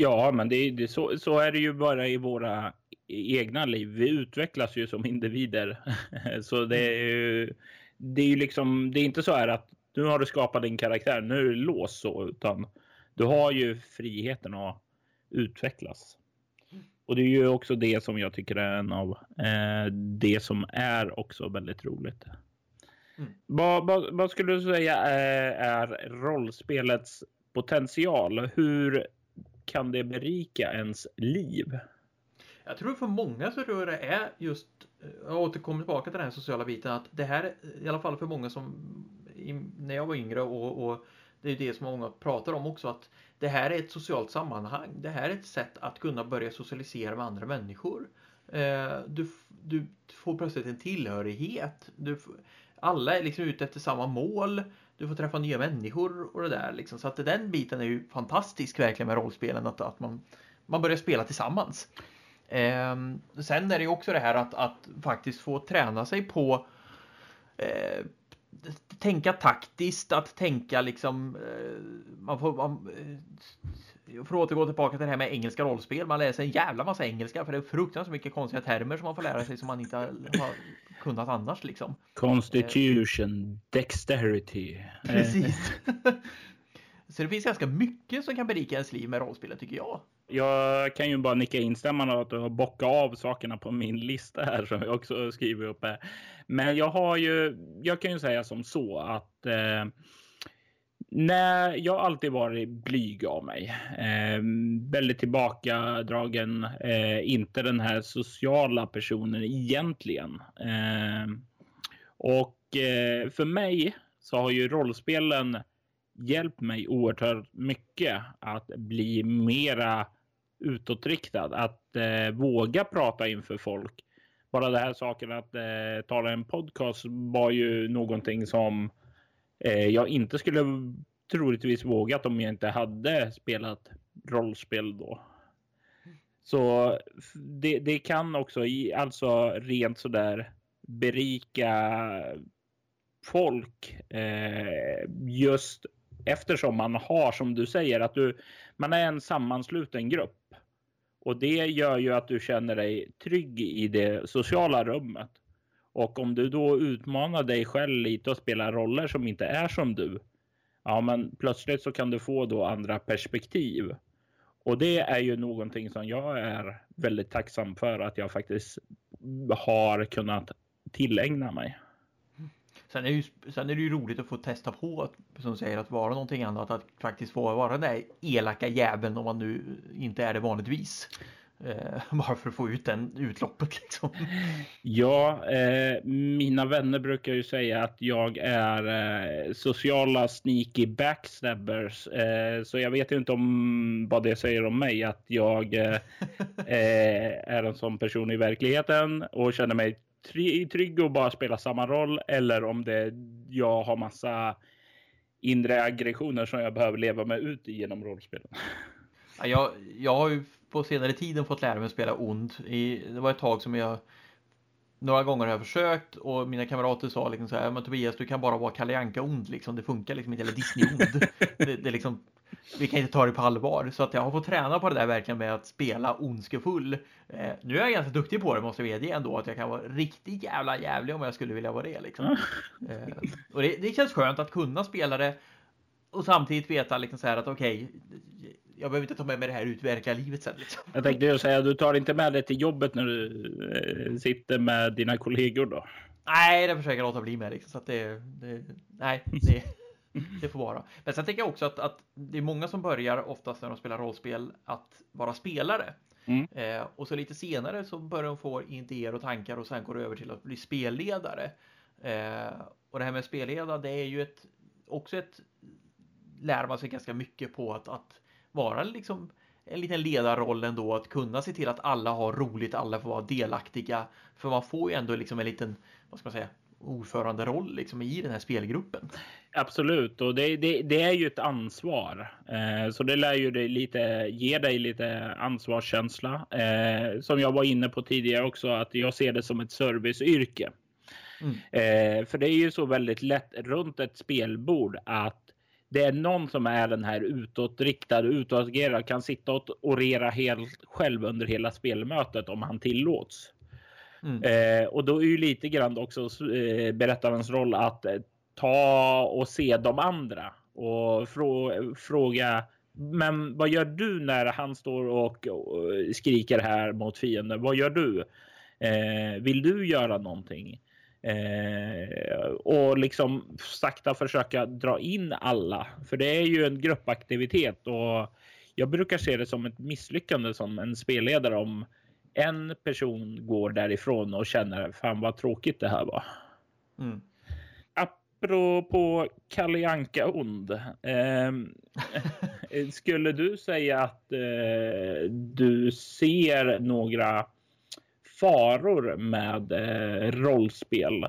Ja, men det, det, så, så är det ju bara i våra egna liv. Vi utvecklas ju som individer. (laughs) så det är ju, det är ju liksom, det är inte så här att nu har du skapat din karaktär, nu är du låst så, utan du har ju friheten att utvecklas. Och det är ju också det som jag tycker är en av eh, det som är också väldigt roligt. Mm. Vad, vad, vad, skulle du säga är, är rollspelets potential? Hur kan det berika ens liv? Jag tror för många så tror jag det är just, jag återkommer tillbaka till den sociala biten, att det här, i alla fall för många som när jag var yngre och, och det är det som många pratar om också, att det här är ett socialt sammanhang. Det här är ett sätt att kunna börja socialisera med andra människor. Eh, du, du får plötsligt en tillhörighet. Du, alla är liksom ute efter samma mål. Du får träffa nya människor och det där liksom. Så att den biten är ju fantastisk verkligen med rollspelen. Att, att man, man börjar spela tillsammans. Eh, sen är det ju också det här att, att faktiskt få träna sig på eh, tänka taktiskt, att tänka liksom eh, man får man, eh, för att återgå tillbaka till det här med engelska rollspel. Man läser en jävla massa engelska för det är fruktansvärt mycket konstiga termer som man får lära sig som man inte har kunnat annars liksom. Constitution, dexterity. (laughs) Precis. (laughs) Så det finns ganska mycket som kan berika ens liv med rollspelet tycker jag. Jag kan ju bara nicka instämmande att du har bockat av sakerna på min lista här som jag också skriver upp här. Men jag har ju, jag kan ju säga som så att eh, Nej, jag har alltid varit blyg av mig. Eh, väldigt tillbakadragen. Eh, inte den här sociala personen egentligen. Eh, och eh, för mig så har ju rollspelen hjälpt mig oerhört mycket att bli mera utåtriktad. Att eh, våga prata inför folk. Bara det här saken att eh, tala en podcast var ju någonting som eh, jag inte skulle troligtvis vågat om jag inte hade spelat rollspel då. Så det, det kan också, alltså rent sådär berika folk eh, just eftersom man har som du säger att du man är en sammansluten grupp. Och det gör ju att du känner dig trygg i det sociala rummet. Och om du då utmanar dig själv lite och spelar roller som inte är som du. Ja, men plötsligt så kan du få då andra perspektiv. Och det är ju någonting som jag är väldigt tacksam för att jag faktiskt har kunnat tillägna mig. Sen är, det ju, sen är det ju roligt att få testa på att, som säger att vara någonting annat, att faktiskt få vara den där elaka jäveln om man nu inte är det vanligtvis. Eh, (laughs) bara för att få ut den utloppet liksom. Ja, eh, mina vänner brukar ju säga att jag är eh, sociala sneaky backstabbers. Eh, så jag vet ju inte om vad det säger om mig att jag eh, (laughs) eh, är en sån person i verkligheten och känner mig trygg och bara spela samma roll eller om det jag har massa inre aggressioner som jag behöver leva med ut genom rollspelen. Ja, jag, jag har ju på senare tiden fått lära mig att spela ond. I, det var ett tag som jag några gånger har jag försökt och mina kamrater sa liksom så här, men Tobias du kan bara vara Kalle Anka ond liksom, det funkar liksom inte, eller Disney ond. (laughs) det, det liksom, vi kan inte ta det på allvar. Så att jag har fått träna på det där verkligen med att spela ondskefull. Eh, nu är jag ganska duktig på det måste jag medge ändå, att jag kan vara riktigt jävla jävlig om jag skulle vilja vara det liksom. Eh, och det, det känns skönt att kunna spela det och samtidigt veta liksom så här att okej, okay, jag behöver inte ta med mig det här ut i verkliga livet sen. Liksom. Jag tänkte ju säga, du tar inte med det till jobbet när du eh, sitter med dina kollegor då? Nej, det försöker jag låta bli med liksom, så att det, det nej, det, det får vara. Men sen tänker jag också att, att det är många som börjar oftast när de spelar rollspel att vara spelare. Mm. Eh, och så lite senare så börjar de få idéer och tankar och sen går det över till att bli spelledare. Eh, och det här med spelleda, det är ju ett, också ett, lär man sig ganska mycket på att, att vara liksom en liten ledarroll ändå, att kunna se till att alla har roligt, alla får vara delaktiga. För man får ju ändå liksom en liten, vad ska man säga, ordföranderoll liksom i den här spelgruppen. Absolut, och det, det, det är ju ett ansvar. Eh, så det lär ju dig lite, ge dig lite ansvarskänsla. Eh, som jag var inne på tidigare också, att jag ser det som ett serviceyrke. Mm. Eh, för det är ju så väldigt lätt runt ett spelbord att det är någon som är den här utåtriktad, utåtagerad, kan sitta och orera helt själv under hela spelmötet om han tillåts. Mm. Eh, och då är ju lite grann också eh, berättarens roll att eh, ta och se de andra och frå fråga. Men vad gör du när han står och, och skriker här mot fienden? Vad gör du? Eh, vill du göra någonting? Eh, och liksom sakta försöka dra in alla. För det är ju en gruppaktivitet och jag brukar se det som ett misslyckande som en spelledare om en person går därifrån och känner fan vad tråkigt det här var. Mm. Apropå Kalle Anka ond. Eh, (laughs) skulle du säga att eh, du ser några faror med eh, rollspel.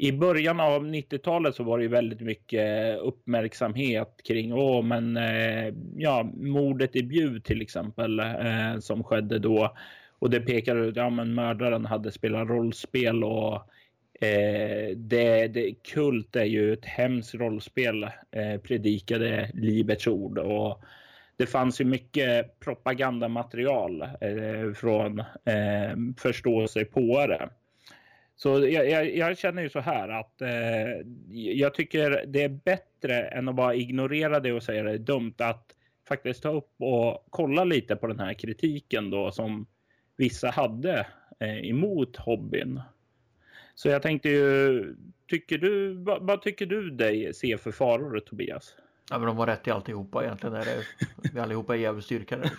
I början av 90-talet så var det väldigt mycket uppmärksamhet kring åh, men eh, ja, mordet i Bjuv till exempel eh, som skedde då. Och det pekade ut, ja men mördaren hade spelat rollspel och eh, det, det, kult är ju ett hemskt rollspel, eh, predikade livets ord och det fanns ju mycket propagandamaterial eh, från eh, förståsigpåare. Så jag, jag, jag, känner ju så här att eh, jag tycker det är bättre än att bara ignorera det och säga det är dumt att faktiskt ta upp och kolla lite på den här kritiken då som vissa hade eh, emot hobbyn. Så jag tänkte ju, tycker du, vad, vad tycker du dig se för faror Tobias? Ja men de var rätt i alltihopa egentligen. Är det, vi allihopa är jävligt styrka där.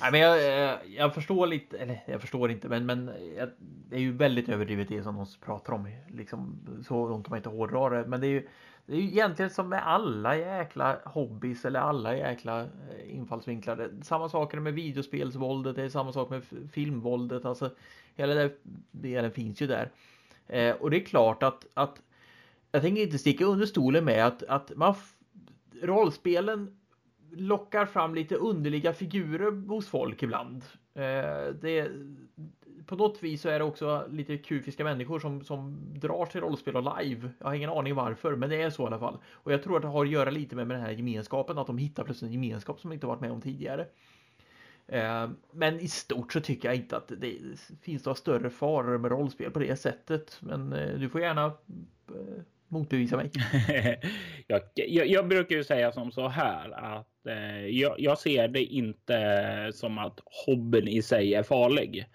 Nej men jag, eh, jag förstår lite, eller jag förstår inte men, men det är ju väldigt överdrivet det som de pratar om. Liksom, så långt man inte hårdrar det. Men det är ju det är ju egentligen som med alla jäkla hobbys eller alla jäkla infallsvinklar. Samma det med videospelsvåldet, det är samma sak med filmvåldet. Alltså hela den delen finns ju där. Eh, och det är klart att, att jag tänker inte sticka under stolen med att, att man rollspelen lockar fram lite underliga figurer hos folk ibland. Eh, det, på något vis så är det också lite kufiska människor som, som drar till rollspel och live. Jag har ingen aning varför, men det är så i alla fall. Och jag tror att det har att göra lite med, med den här gemenskapen, att de hittar plötsligt en gemenskap som de inte varit med om tidigare. Eh, men i stort så tycker jag inte att det finns några större faror med rollspel på det sättet. Men eh, du får gärna eh, motbevisa mig. (laughs) jag, jag, jag, brukar ju säga som så här att eh, jag, jag, ser det inte som att hobbyn i sig är farlig.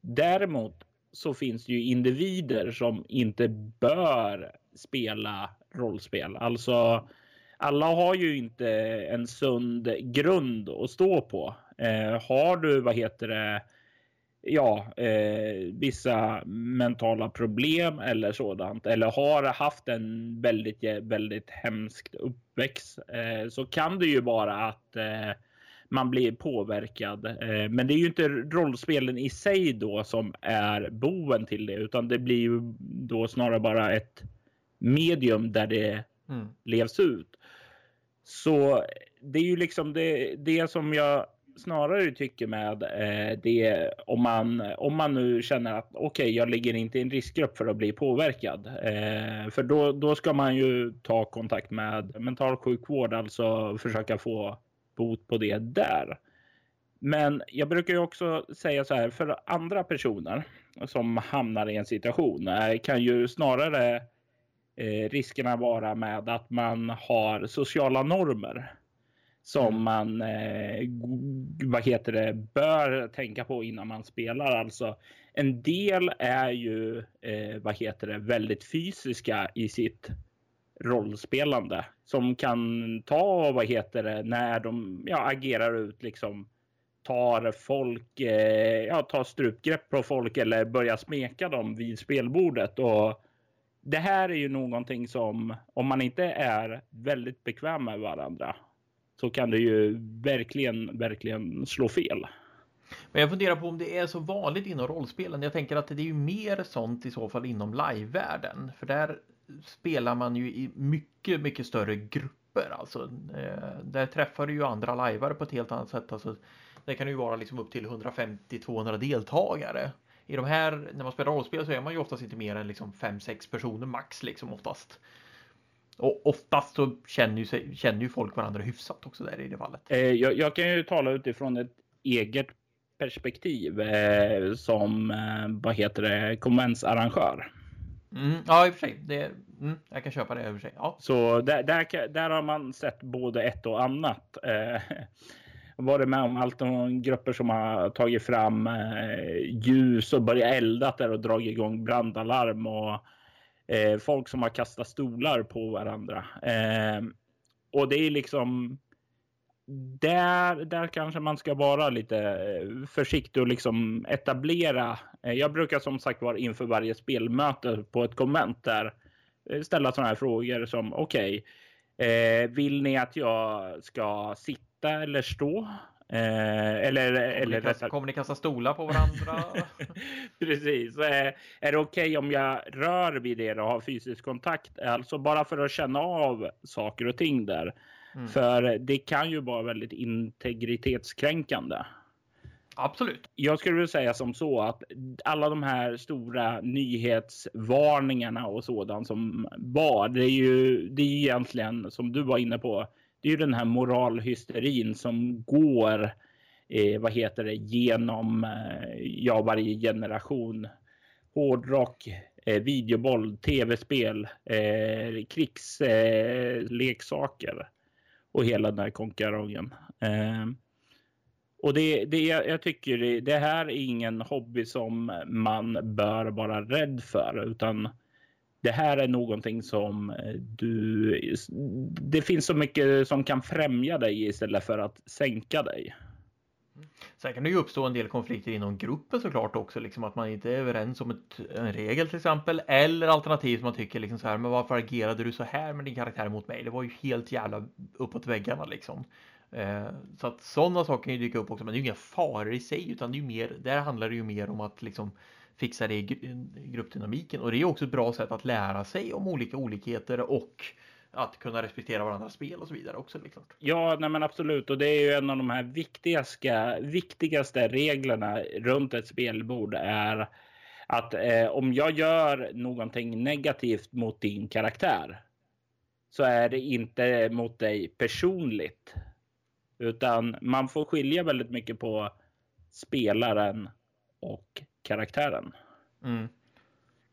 Däremot så finns det ju individer som inte bör spela rollspel. Alltså alla har ju inte en sund grund att stå på. Eh, har du, vad heter det, ja, eh, vissa mentala problem eller sådant eller har haft en väldigt, väldigt hemsk uppväxt eh, så kan det ju vara att eh, man blir påverkad. Eh, men det är ju inte rollspelen i sig då som är boven till det, utan det blir ju då snarare bara ett medium där det mm. levs ut. Så det är ju liksom det, det som jag snarare tycker med eh, det om man om man nu känner att okej, okay, jag ligger inte i en riskgrupp för att bli påverkad. Eh, för då, då ska man ju ta kontakt med mental sjukvård, alltså försöka få bot på det där. Men jag brukar ju också säga så här för andra personer som hamnar i en situation kan ju snarare eh, riskerna vara med att man har sociala normer som mm. man eh, vad heter det, bör tänka på innan man spelar. Alltså, en del är ju eh, vad heter det, väldigt fysiska i sitt rollspelande som kan ta vad heter det när de ja, agerar ut liksom tar folk, eh, ja, tar strupgrepp på folk eller börjar smeka dem vid spelbordet. Och det här är ju någonting som om man inte är väldigt bekväm med varandra så kan det ju verkligen, verkligen slå fel. Men jag funderar på om det är så vanligt inom rollspelen. Jag tänker att det är ju mer sånt i så fall inom livevärlden. För där spelar man ju i mycket, mycket större grupper. Alltså, eh, där träffar du ju andra lajvare på ett helt annat sätt. Alltså, det kan ju vara liksom upp till 150-200 deltagare. I de här, när man spelar rollspel så är man ju oftast inte mer än liksom 5-6 personer max liksom oftast. Och oftast så känner ju, känner ju folk varandra hyfsat också där i det fallet. Eh, jag, jag, kan ju tala utifrån ett eget perspektiv eh, som, eh, vad heter det, konventsarrangör. Mm, ja, i och för sig. Det, mm, jag kan köpa det i och för sig. Ja. Så där, där, där har man sett både ett och annat. Eh, varit med om allt från grupper som har tagit fram eh, ljus och börjat elda där och dragit igång brandalarm och eh, folk som har kastat stolar på varandra. Eh, och det är liksom där, där kanske man ska vara lite eh, försiktig och liksom etablera. Eh, jag brukar som sagt vara inför varje spelmöte på ett konvent där eh, ställa sådana här frågor som okej, okay, eh, vill ni att jag ska sitta eller stå? Eh, eller, kommer, eller ni kasta, kommer ni kasta stolar på varandra? (laughs) Precis. Eh, är det okej okay om jag rör vid er och har fysisk kontakt? Alltså bara för att känna av saker och ting där. Mm. För det kan ju vara väldigt integritetskränkande. Absolut. Jag skulle vilja säga som så att alla de här stora nyhetsvarningarna och sådant som var, det är ju det är egentligen som du var inne på det är ju den här moralhysterin som går eh, vad heter det, genom eh, ja, varje generation. Hårdrock, eh, videoboll, tv-spel, eh, krigsleksaker eh, och hela den här konkarongen. Eh, och det, det, jag tycker det, det här är ingen hobby som man bör vara rädd för, utan det här är någonting som eh, du... Det finns så mycket som kan främja dig istället för att sänka dig. Mm. Sen kan det ju uppstå en del konflikter inom gruppen såklart också, liksom att man inte är överens om ett, en regel till exempel. Eller alternativt man tycker liksom så här, men varför agerade du så här med din karaktär mot mig? Det var ju helt jävla uppåt väggarna liksom. Eh, så att sådana saker kan ju dyka upp också, men det är ju inga faror i sig, utan det är ju mer, där handlar det ju mer om att liksom fixa det i gruppdynamiken och det är också ett bra sätt att lära sig om olika olikheter och att kunna respektera varandras spel och så vidare också. Liksom. Ja, nej men absolut. Och det är ju en av de här viktigaste, viktigaste reglerna runt ett spelbord är att eh, om jag gör någonting negativt mot din karaktär så är det inte mot dig personligt. Utan man får skilja väldigt mycket på spelaren och karaktären. Mm.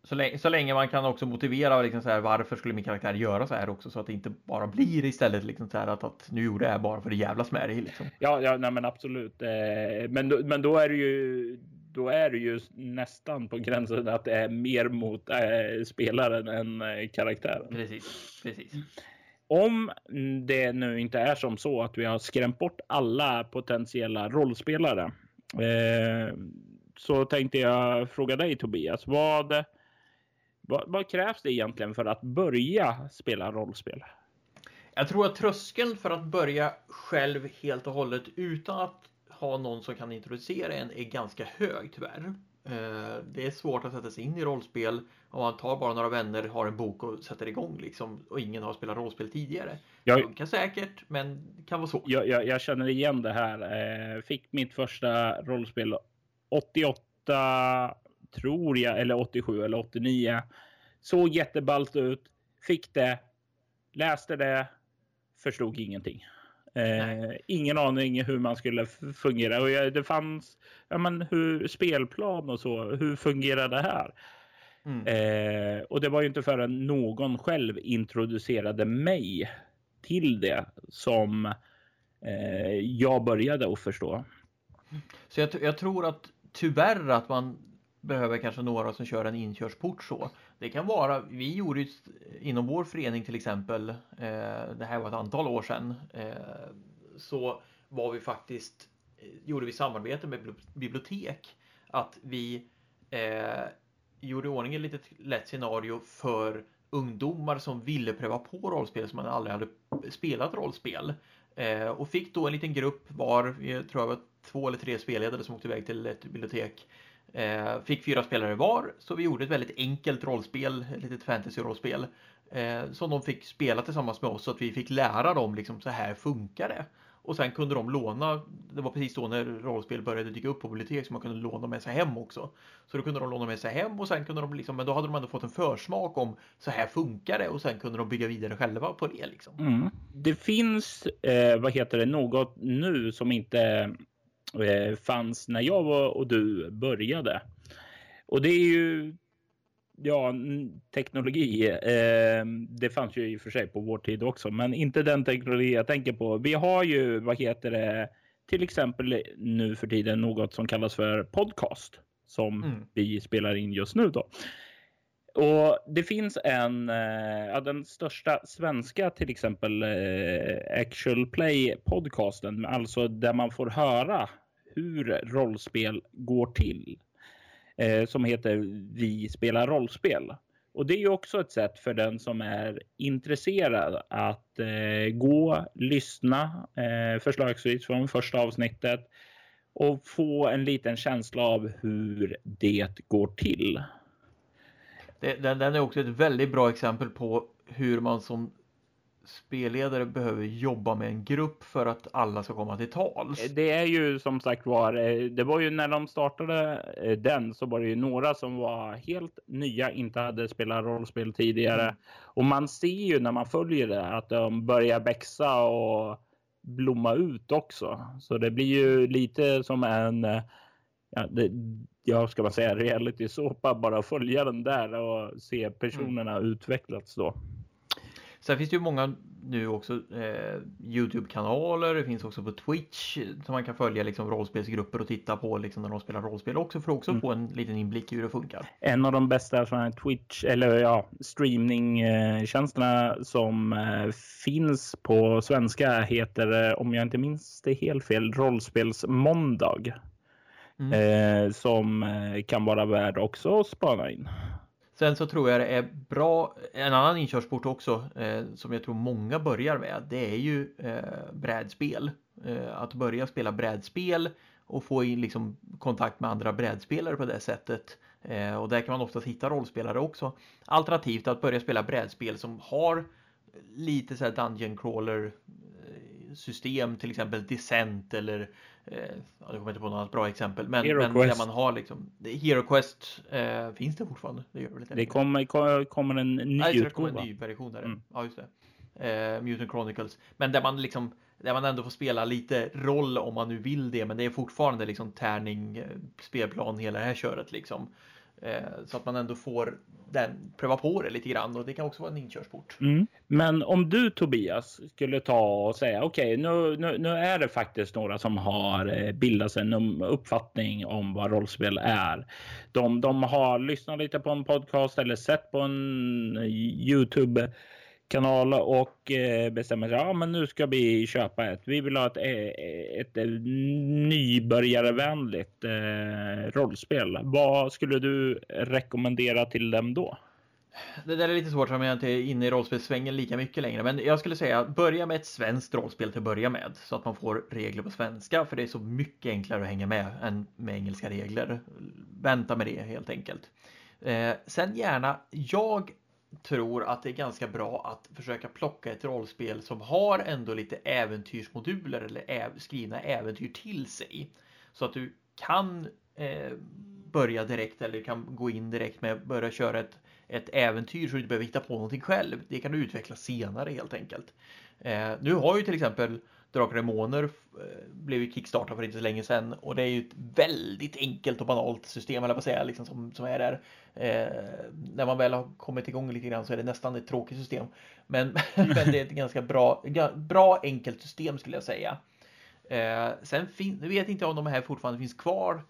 Så, länge, så länge man kan också motivera liksom så här, varför skulle min karaktär göra så här också så att det inte bara blir istället liksom så här att, att nu gjorde jag bara för det jävlas med dig. Liksom. Ja, ja nej, men absolut. Eh, men, men då är det ju då är det ju nästan på gränsen att det är mer mot äh, spelaren än äh, karaktären. Precis, precis. Om det nu inte är som så att vi har skrämt bort alla potentiella rollspelare eh, så tänkte jag fråga dig Tobias. Vad, vad, vad, krävs det egentligen för att börja spela rollspel? Jag tror att tröskeln för att börja själv helt och hållet utan att ha någon som kan introducera en är ganska hög tyvärr. Eh, det är svårt att sätta sig in i rollspel om man tar bara några vänner, har en bok och sätter igång liksom och ingen har spelat rollspel tidigare. Jag, det funkar säkert, men det kan vara svårt. Jag, jag, jag känner igen det här. Eh, fick mitt första rollspel 88, tror jag, eller 87 eller 89. Såg jätteballt ut, fick det, läste det, förstod ingenting. Eh, ingen aning hur man skulle fungera. Och det fanns ja, men hur, spelplan och så. Hur fungerar det här? Mm. Eh, och det var ju inte förrän någon själv introducerade mig till det som eh, jag började att förstå. Så jag, jag, tror att tyvärr att man behöver kanske några som kör en inkörsport så. Det kan vara, vi gjorde ju inom vår förening till exempel, eh, det här var ett antal år sedan, eh, så var vi faktiskt, eh, gjorde vi samarbete med bibliotek, att vi eh, gjorde i ordning ett litet lätt scenario för ungdomar som ville pröva på rollspel som man aldrig hade spelat rollspel. Eh, och fick då en liten grupp var, jag tror jag var två eller tre spelledare som åkte iväg till ett bibliotek Eh, fick fyra spelare var, så vi gjorde ett väldigt enkelt rollspel, ett litet fantasy-rollspel. Eh, som de fick spela tillsammans med oss så att vi fick lära dem liksom så här funkar det. Och sen kunde de låna, det var precis då när rollspel började dyka upp på bibliotek så man kunde låna med sig hem också. Så då kunde de låna med sig hem och sen kunde de liksom, men då hade de ändå fått en försmak om så här funkar det och sen kunde de bygga vidare själva på det liksom. Mm. Det finns, eh, vad heter det, något nu som inte eh, fanns när jag var och du började. Och det är ju ja, teknologi. Eh, det fanns ju i och för sig på vår tid också, men inte den teknologi jag tänker på. Vi har ju, vad heter det, till exempel nu för tiden något som kallas för podcast som mm. vi spelar in just nu då. Och det finns en, eh, den största svenska till exempel eh, actual play podcasten, alltså där man får höra hur rollspel går till. Eh, som heter Vi spelar rollspel. Och det är ju också ett sätt för den som är intresserad att eh, gå, lyssna, eh, förslagsvis från första avsnittet och få en liten känsla av hur det går till. Det, den, den är också ett väldigt bra exempel på hur man som spelledare behöver jobba med en grupp för att alla ska komma till tals. Det är ju som sagt var, eh, det var ju när de startade eh, den så var det ju några som var helt nya, inte hade spelat rollspel tidigare. Och man ser ju när man följer det att de börjar växa och blomma ut också. Så det blir ju lite som en, eh, ja, det, ja ska man säga, reality såpa, bara följa den där och se personerna mm. utvecklas då. Sen finns det ju många nu också eh, Youtube-kanaler, det finns också på Twitch som man kan följa liksom rollspelsgrupper och titta på liksom när de spelar rollspel också för att också mm. få en liten inblick i hur det funkar. En av de bästa sådana Twitch eller ja, streamingtjänsterna som eh, finns på svenska heter, eh, om jag inte minns det helt fel, Rollspelsmåndag. Mm. Eh, som eh, kan vara värd också att spana in. Sen så tror jag det är bra, en annan inkörsport också eh, som jag tror många börjar med det är ju eh, brädspel. Eh, att börja spela brädspel och få in liksom kontakt med andra brädspelare på det sättet. Eh, och där kan man oftast hitta rollspelare också. Alternativt att börja spela brädspel som har lite så här Dungeon Crawler eh, system, till exempel Descent eller eh, jag kommer inte på något bra exempel, men, Hero men Quest. där man har liksom Hero Quest eh, finns det fortfarande? Det gör väl inte Det kommer, kommer en ny Nej, så det kommer utgåva. en ny version där. Mm. Ja, just det. Eh, Mutant Chronicles. Men där man liksom där man ändå får spela lite roll om man nu vill det, men det är fortfarande liksom tärning, eh, spelplan, hela det här köret liksom. Eh, så att man ändå får den, pröva på det lite grann och det kan också vara en inkörsport. Mm. Men om du Tobias skulle ta och säga okej, nu, nu, nu är det faktiskt några som har eh, bildat sig en uppfattning om vad rollspel är. De, de har lyssnat lite på en podcast eller sett på en eh, Youtube kanal och eh, bestämmer sig. Ja, men nu ska vi köpa ett. Vi vill ha ett, eh, ett, ett nybörjarvänligt eh, rollspel. Vad skulle du rekommendera till dem då? Det där är lite svårt som jag inte är inne i rollspelssvängen lika mycket längre, men jag skulle säga börja med ett svenskt rollspel till att börja med så att man får regler på svenska, för det är så mycket enklare att hänga med än med engelska regler. Vänta med det helt enkelt. Eh, sen gärna, jag tror att det är ganska bra att försöka plocka ett rollspel som har ändå lite äventyrsmoduler eller äv skrivna äventyr till sig. Så att du kan eh, börja direkt eller kan gå in direkt med att börja köra ett, ett äventyr så du inte behöver hitta på någonting själv. Det kan du utveckla senare helt enkelt. Eh, nu har ju till exempel Drakar och Demoner eh, blev ju kickstartat för inte så länge sedan och det är ju ett väldigt enkelt och banalt system eller vad säga liksom som, som är där. Eh, när man väl har kommit igång lite grann så är det nästan ett tråkigt system. Men, (laughs) men det är ett ganska bra, bra enkelt system skulle jag säga. Eh, sen fin, vet inte jag om de här fortfarande finns kvar.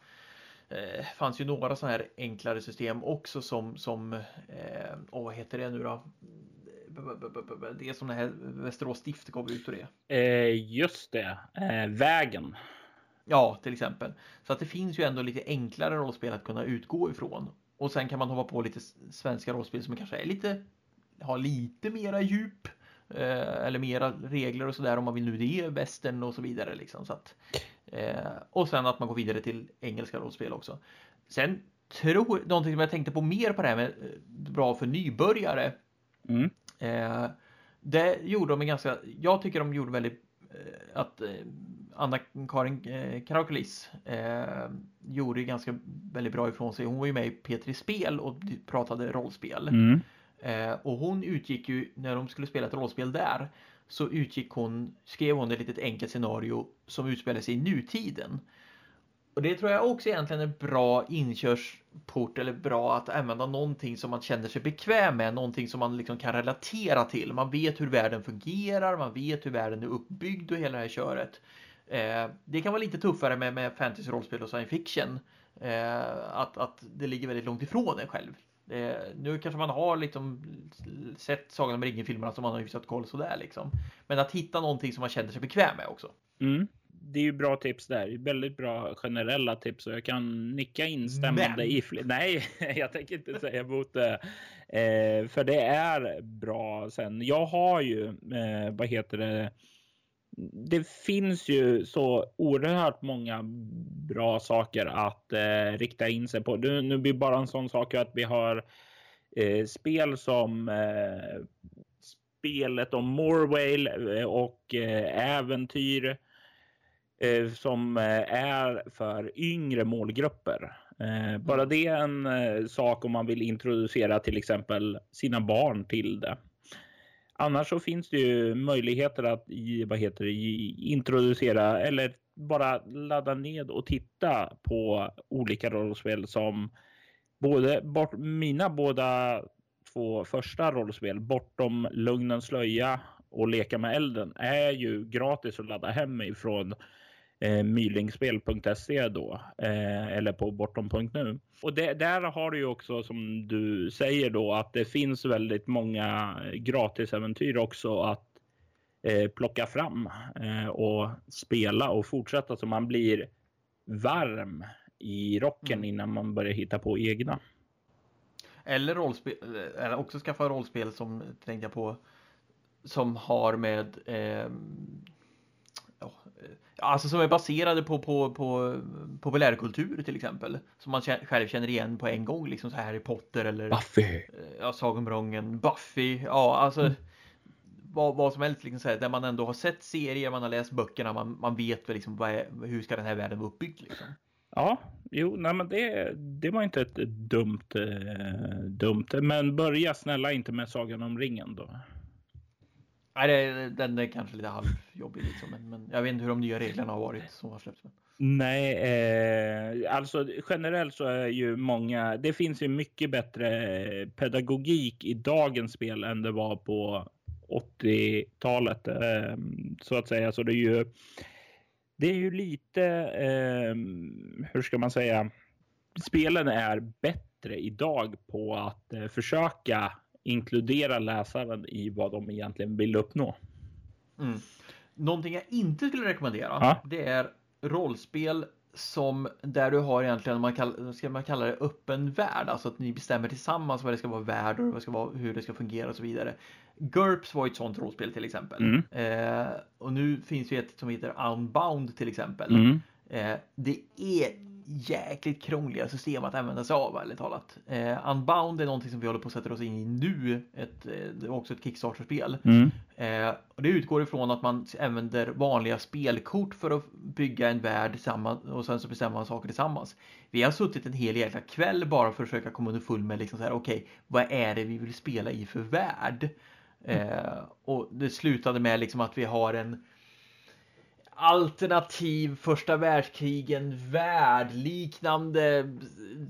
Eh, fanns ju några sådana här enklare system också som, som eh, vad heter det nu då? Det är som det här Västerås stift gav ut och det. Eh, just det, eh, vägen. Ja, till exempel. Så att det finns ju ändå lite enklare rollspel att kunna utgå ifrån. Och sen kan man hoppa på lite svenska rollspel som kanske är lite, har lite mera djup. Eh, eller mera regler och sådär om man vill nu det, västern och så vidare liksom. Så att, eh, och sen att man går vidare till engelska rollspel också. Sen tror, någonting som jag tänkte på mer på det här med eh, bra för nybörjare. Mm. Eh, det gjorde de en ganska, jag tycker de gjorde väldigt eh, att eh, Anna-Karin eh, Karakulis eh, gjorde ganska väldigt bra ifrån sig. Hon var ju med i P3 Spel och pratade rollspel. Mm. Eh, och hon utgick ju, när de skulle spela ett rollspel där, så utgick hon, skrev hon ett litet enkelt scenario som utspelar sig i nutiden. Och det tror jag också egentligen är bra inkörsport eller bra att använda någonting som man känner sig bekväm med, någonting som man liksom kan relatera till. Man vet hur världen fungerar, man vet hur världen är uppbyggd och hela det här köret. Eh, det kan vara lite tuffare med, med fantasy, rollspel och science fiction. Eh, att, att det ligger väldigt långt ifrån en själv. Eh, nu kanske man har liksom sett Sagan om ringen-filmerna som man har hyfsat koll sådär liksom. Men att hitta någonting som man känner sig bekväm med också. Mm. Det är ju bra tips där. Väldigt bra generella tips och jag kan nicka instämmande Men. i fler. Nej, (laughs) jag tänker inte säga emot det. Eh, för det är bra sen. Jag har ju, eh, vad heter det? Det finns ju så oerhört många bra saker att eh, rikta in sig på. Nu, nu blir bara en sån sak att vi har eh, spel som eh, spelet om Morwale eh, och eh, äventyr eh, som eh, är för yngre målgrupper. Eh, bara det är en eh, sak om man vill introducera till exempel sina barn till det. Annars så finns det ju möjligheter att vad heter det, introducera eller bara ladda ned och titta på olika rollspel som både bort, mina båda två första rollspel, Bortom Lugnens slöja och Leka med elden, är ju gratis att ladda hem ifrån eh, mylingspel.se då, eh, eller på bortom.nu. Och det, där har du ju också som du säger då att det finns väldigt många gratisäventyr också att eh, plocka fram eh, och spela och fortsätta så man blir varm i rocken Mm. innan man börjar hitta på egna. Eller rollspel, eller också skaffa rollspel som tänkte jag på som har med eh, alltså som är baserade på, på, på populärkultur till exempel. Som man själv känner igen på en gång, liksom så här Harry Potter eller Buffy. eh, ja, Sagan om ringen, Buffy, ja alltså vad, vad som helst, liksom så här, där man ändå har sett serier, man har läst böckerna, man, man vet väl liksom är, hur ska den här världen vara uppbyggd liksom. Ja, jo, nej men det, det var inte ett dumt, eh, dumt. Men börja snälla inte med Sagan om ringen då. Nej, det, den är kanske lite halvjobbig liksom, men, men jag vet inte hur de nya reglerna har varit som har släppts. Nej, eh, alltså generellt så är ju många, det finns ju mycket bättre eh, pedagogik i dagens spel än det var på 80-talet eh, så att säga. Så det är ju, det är ju lite, eh, hur ska man säga, spelen är bättre idag på att eh, försöka inkludera läsaren i vad de egentligen vill uppnå. Mm. Någonting jag inte skulle rekommendera, ja. det är rollspel som där du har egentligen, man kall, ska man kalla det öppen värld, alltså att ni bestämmer tillsammans vad det ska vara värld och vad ska vara, hur det ska fungera och så vidare. GURPS var ett sånt rollspel till exempel. Mm. Eh, och nu finns ju ett som heter Unbound till exempel. Mm. Eh, det är jäkligt krångliga system att använda sig av ärligt talat. Eh, Unbound är någonting som vi håller på att sätta oss in i nu. Ett, eh, det är också ett Kickstarter-spel. Mm. Eh, och det utgår ifrån att man använder vanliga spelkort för att bygga en värld tillsammans och sen så bestämmer man saker tillsammans. Vi har suttit en hel jäkla kväll bara för att försöka komma underfull med liksom så här, okej, okay, vad är det vi vill spela i för värld? Eh, och det slutade med liksom att vi har en alternativ första världskrigen värld liknande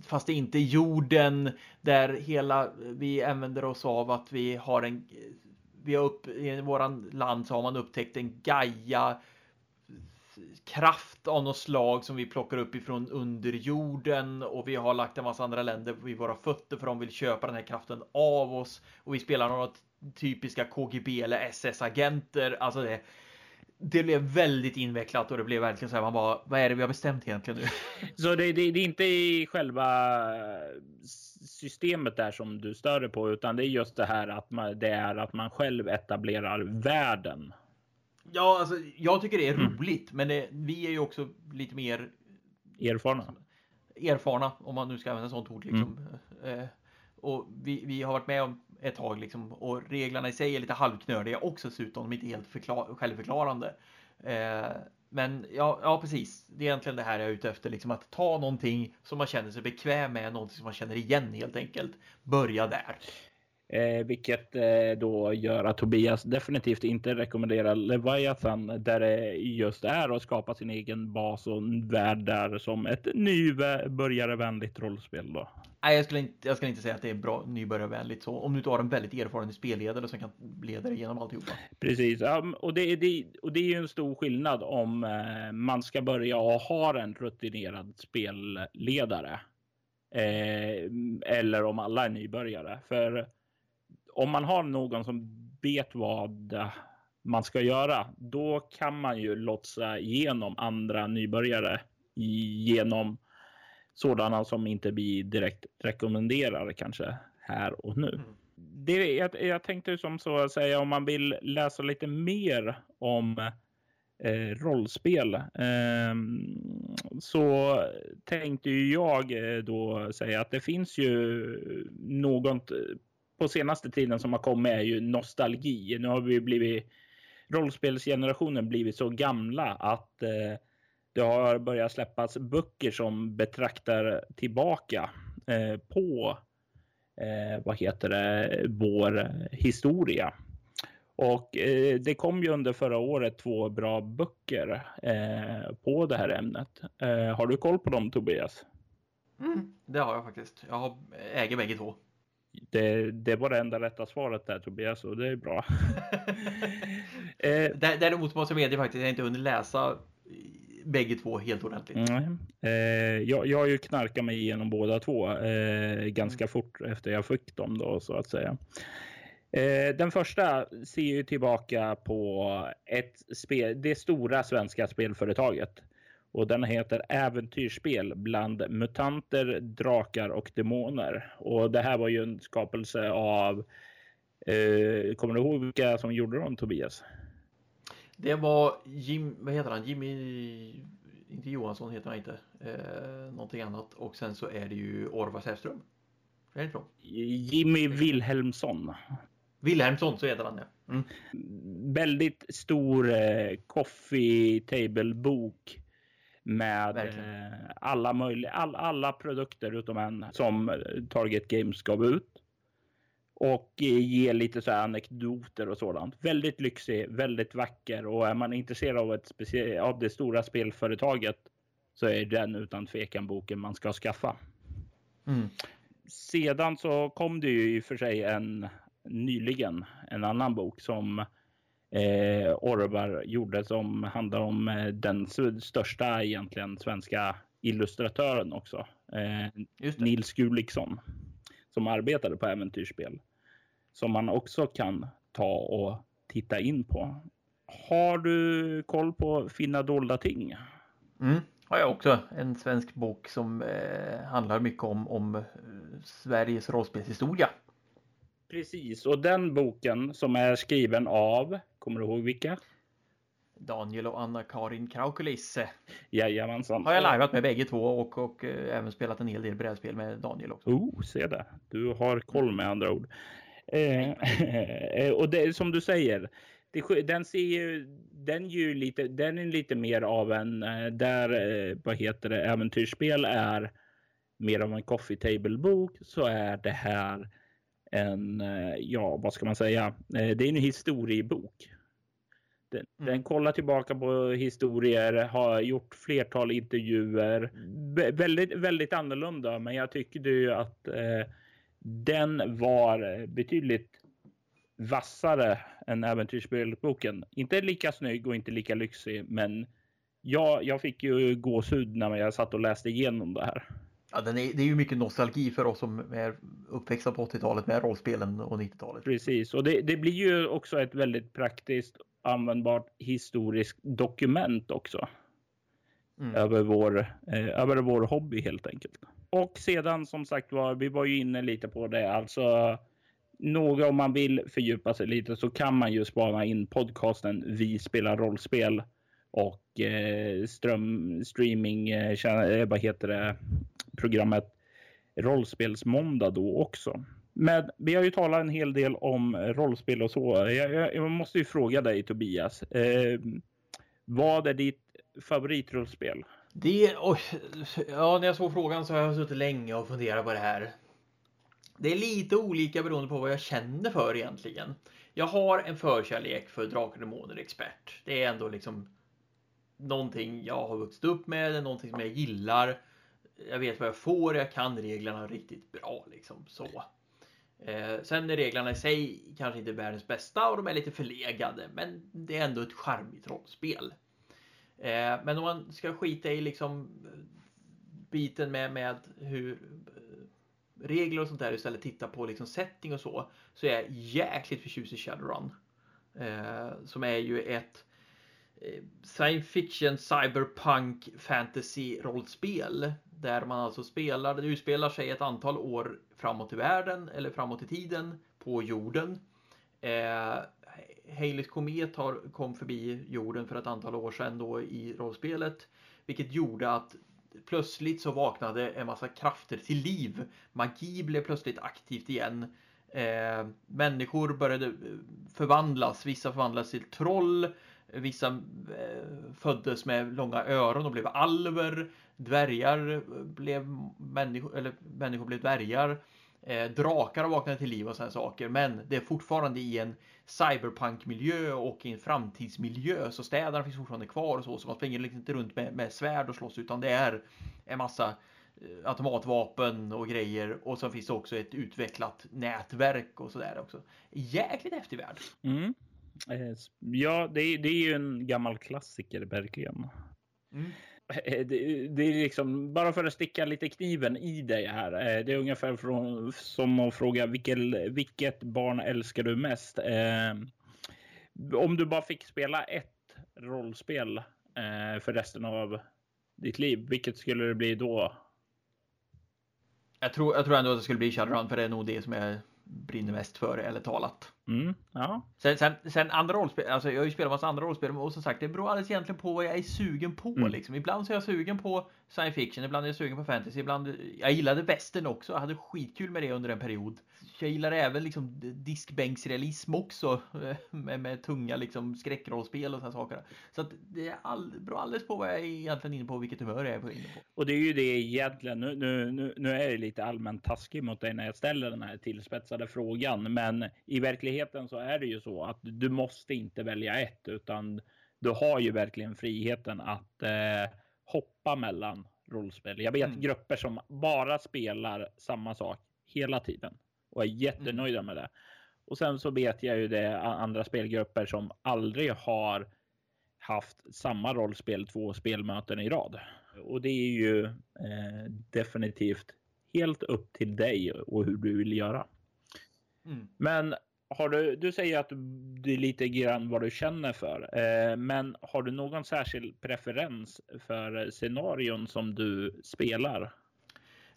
fast inte jorden där hela vi använder oss av att vi har en vi har upp i våran land så har man upptäckt en Gaia kraft av något slag som vi plockar upp ifrån underjorden och vi har lagt en massa andra länder vid våra fötter för de vill köpa den här kraften av oss och vi spelar några typiska KGB eller SS-agenter. Alltså det, det blev väldigt invecklat och det blev verkligen så här. Man bara, vad är det vi har bestämt egentligen nu? (laughs) Så det, det, det är inte i själva systemet där som du stör dig på, utan det är just det här att man, det är att man själv etablerar världen. Ja, alltså, jag tycker det är mm. roligt, men det, vi är ju också lite mer erfarna. Erfarna, om man nu ska använda sånt ord. Liksom. Mm. Eh, och vi, vi har varit med om ett tag liksom, och reglerna i sig är lite halvknöliga också dessutom, de är inte helt förklar självförklarande. Eh, men ja, ja, precis. Det är egentligen det här jag är ute efter, liksom att ta någonting som man känner sig bekväm med, någonting som man känner igen helt enkelt. Börja där. Eh, vilket eh, då gör att Tobias definitivt inte rekommenderar Leviathan där det just är att skapa sin egen bas och värld där som ett nybörjarvänligt rollspel. Då. Nej, jag skulle, inte, jag skulle inte säga att det är bra nybörjarvänligt så. Om du inte har en väldigt erfaren spelledare som kan leda dig igenom alltihopa. Precis, och det, det, och det är ju en stor skillnad om eh, man ska börja och ha en rutinerad spelledare. Eh, eller om alla är nybörjare. För om man har någon som vet vad man ska göra, då kan man ju lotsa igenom andra nybörjare genom sådana som inte vi direkt rekommenderar kanske här och nu. Mm. Det, jag, jag tänkte som så att säga om man vill läsa lite mer om eh, rollspel eh, så tänkte jag eh, då säga att det finns ju något på senaste tiden som har kommit är ju nostalgi. Nu har vi blivit rollspelsgenerationen blivit så gamla att eh, det har börjat släppas böcker som betraktar tillbaka eh, på eh, vad heter det, vår historia. Och eh, det kom ju under förra året två bra böcker eh, på det här ämnet. Eh, har du koll på dem Tobias? Mm, det har jag faktiskt. Jag har, äger bägge två. Det, det var det enda rätta svaret där Tobias och det är bra. (laughs) eh, Däremot måste jag medge faktiskt jag inte hunnit läsa bägge två helt ordentligt. Mm. Eh, jag, jag har ju knarkat mig igenom båda två eh, ganska mm. fort efter jag fick dem då så att säga. Eh, den första ser ju tillbaka på ett spel, det stora svenska spelföretaget och den heter Äventyrsspel bland mutanter, drakar och demoner. Och det här var ju en skapelse av. Eh, kommer du ihåg vilka som gjorde dem Tobias? Det var Jim, vad heter han? Jimmy, inte Johansson heter han inte. Eh, någonting annat. Och sen så är det ju Orvar Säfström. Jimmy Wilhelmsson. Wilhelmsson, så heter han ja. Mm. Väldigt stor eh, coffee table bok med eh, alla möjliga, all, alla produkter utom en som Target Games gav ut. Och eh, ge lite så här anekdoter och sådant. Väldigt lyxig, väldigt vacker och är man intresserad av, ett av det stora spelföretaget så är den utan tvekan boken man ska skaffa. Mm. Sedan så kom det ju i och för sig en nyligen en annan bok som eh, Orvar gjorde som handlar om eh, den största egentligen svenska illustratören också. Eh, Nils Gulliksson som arbetade på äventyrsspel. Som man också kan ta och titta in på. Har du koll på Finna dolda ting? Mm, har jag också. En svensk bok som eh, handlar mycket om, om eh, Sveriges rollspelshistoria. Precis, och den boken som är skriven av, kommer du ihåg vilka? Daniel och Anna-Karin Kraukulis. Jajamensan. Har jag liveat med bägge två och, och äh, även spelat en hel del brädspel med Daniel också. Oh, se där. Du har koll med andra ord. Eh, (laughs) och det som du säger, det, den ser ju, den ju lite, den är lite mer av en, eh, där, eh, vad heter det, äventyrsspel är mer av en coffee table bok så är det här en, eh, ja, vad ska man säga? Eh, det är en historiebok. Den, mm. den kollar tillbaka på historier, har gjort flertal intervjuer. väldigt, väldigt annorlunda, men jag tycker ju att eh, den var betydligt vassare än äventyrsspelboken. Inte lika snygg och inte lika lyxig, men jag, jag fick ju gåshud när jag satt och läste igenom det här. Ja, den är, det är ju mycket nostalgi för oss som är uppväxta på 80-talet med rollspelen och 90-talet. Precis, och det, det, blir ju också ett väldigt praktiskt användbart historiskt dokument också. Mm. Över, vår, eh, över vår hobby helt enkelt. Och sedan som sagt var, vi var ju inne lite på det, alltså några om man vill fördjupa sig lite så kan man ju spana in podcasten Vi spelar rollspel och eh, ström, streaming, eh, eh vad heter det, programmet Rollspelsmåndag då också. Men vi har ju talat en hel del om rollspel och så. Jag, jag, jag måste ju fråga dig Tobias. Eh, vad är ditt favoritrollspel? Det, oj, ja, när jag såg frågan så har jag suttit länge och funderat på det här. Det är lite olika beroende på vad jag känner för egentligen. Jag har en förkärlek för Drakar och Demoner Expert. Det är ändå liksom någonting jag har vuxit upp med, det är någonting som jag gillar jag vet vad jag får, jag kan reglerna riktigt bra liksom så. Eh, sen är reglerna i sig kanske inte världens bästa och de är lite förlegade, men det är ändå ett charmigt rollspel. Eh, men om man ska skita i liksom biten med, med hur eh, regler och sånt där istället titta på liksom setting och så, så är jag jäkligt förtjust i Shadowrun. Eh, som är ju ett eh, science fiction, cyberpunk, fantasy rollspel där man alltså spelar, det utspelar sig ett antal år framåt i världen eller framåt i tiden på jorden. Eh, Haleys komet har, kom förbi jorden för ett antal år sedan då i rollspelet. Vilket gjorde att plötsligt så vaknade en massa krafter till liv. Magi blev plötsligt aktivt igen. Eh, människor började eh, förvandlas. Vissa förvandlades till troll. Vissa eh, föddes med långa öron och blev alver. Dvärgar blev människor, eller människor blev dvärgar. Eh, drakar har vaknat till liv och sådana saker. Men det är fortfarande i en cyberpunk-miljö och i en framtidsmiljö. Så städerna finns fortfarande kvar och så. Så man springer liksom inte runt med, med svärd och slåss utan det är en massa eh, automatvapen och grejer. Och så finns det också ett utvecklat nätverk och sådär också. Jäkligt häftig värld. Mm. Eh, ja, det är, det är ju en gammal klassiker verkligen. Mm. (laughs) Det, det, är liksom bara för att sticka lite kniven i dig här. Eh, det är ungefär från, som att fråga vilket, vilket barn älskar du mest? Eh, om du bara fick spela ett rollspel eh, för resten av ditt liv, vilket skulle det bli då? Jag tror, jag tror ändå att det skulle bli Shadowrun för det är nog det som jag brinner mest för, eller talat. Mm, ja. Sen, sen, sen andra rollspel, alltså jag har ju spelat massa andra rollspel och som sagt det beror alldeles egentligen på vad jag är sugen på mm. liksom. Ibland så är jag sugen på science fiction, ibland är jag sugen på fantasy, ibland Jag gillade västern också, jag hade skitkul med det under en period. Jag gillar även liksom diskbänksrealism också (laughs) med, med tunga liksom skräckrollspel och sådana saker. Så att det är all, beror alldeles på vad jag är egentligen inne på, vilket humör jag är inne på. Och det är ju det egentligen, nu, nu, nu, nu är jag lite allmänt taskig mot dig när jag ställer den här tillspetsade frågan, men i verkligheten så är det ju så att du måste inte välja ett, utan du har ju verkligen friheten att eh, hoppa mellan rollspel. Jag vet mm. grupper som bara spelar samma sak hela tiden och är jättenöjda mm. med det. Och sen så vet jag ju det andra spelgrupper som aldrig har haft samma rollspel två spelmöten i rad. Och det är ju eh, definitivt helt upp till dig och hur du vill göra. Mm. Men har du, du säger att det är lite grann vad du känner för, eh, men har du någon särskild preferens för scenarion som du spelar?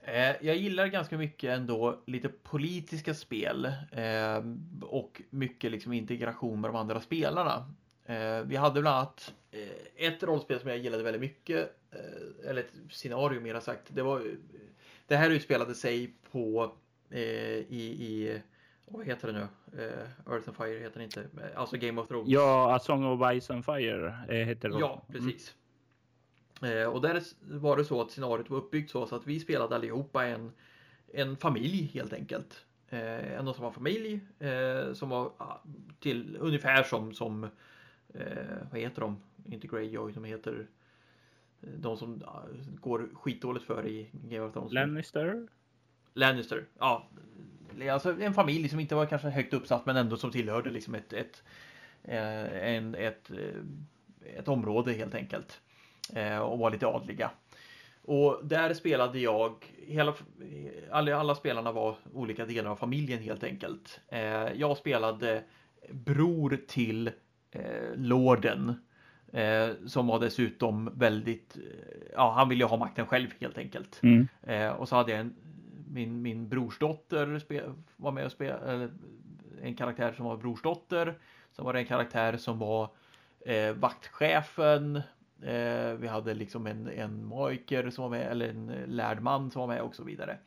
Eh, jag gillar ganska mycket ändå lite politiska spel eh, och mycket liksom integration med de andra spelarna. Eh, vi hade bland annat eh, ett rollspel som jag gillade väldigt mycket, eh, eller ett scenario mer sagt. Det, var, det här utspelade sig på eh, i, i vad heter det nu? Uh, Earth and Fire heter det inte. Alltså Game of Thrones. Ja, A Song of Ice and Fire heter det. Ja, precis. Mm. Och där var det så att scenariot var uppbyggt så, så att vi spelade allihopa en, en familj helt enkelt. En och samma familj som var till ungefär som, som vad heter de? Inte Greyjoy, de heter de som går skitdåligt för i Game of Thrones. Lannister? Lannister, ja alltså en familj som inte var kanske högt uppsatt men ändå som tillhörde liksom ett, ett, eh, en, ett, eh, ett område helt enkelt. Eh, och var lite adliga. Och där spelade jag, hela, alla, alla spelarna var olika delar av familjen helt enkelt. Jag spelade bror till lorden. som var dessutom väldigt, ja han ville ha makten själv helt enkelt. Mm. och så hade jag en min, min brorsdotter var med och spelade, en karaktär som var brorsdotter. Sen var det en karaktär som var eh, vaktchefen. Eh, vi hade liksom en, en magiker som var med, eller en lärd man som var med och så vidare.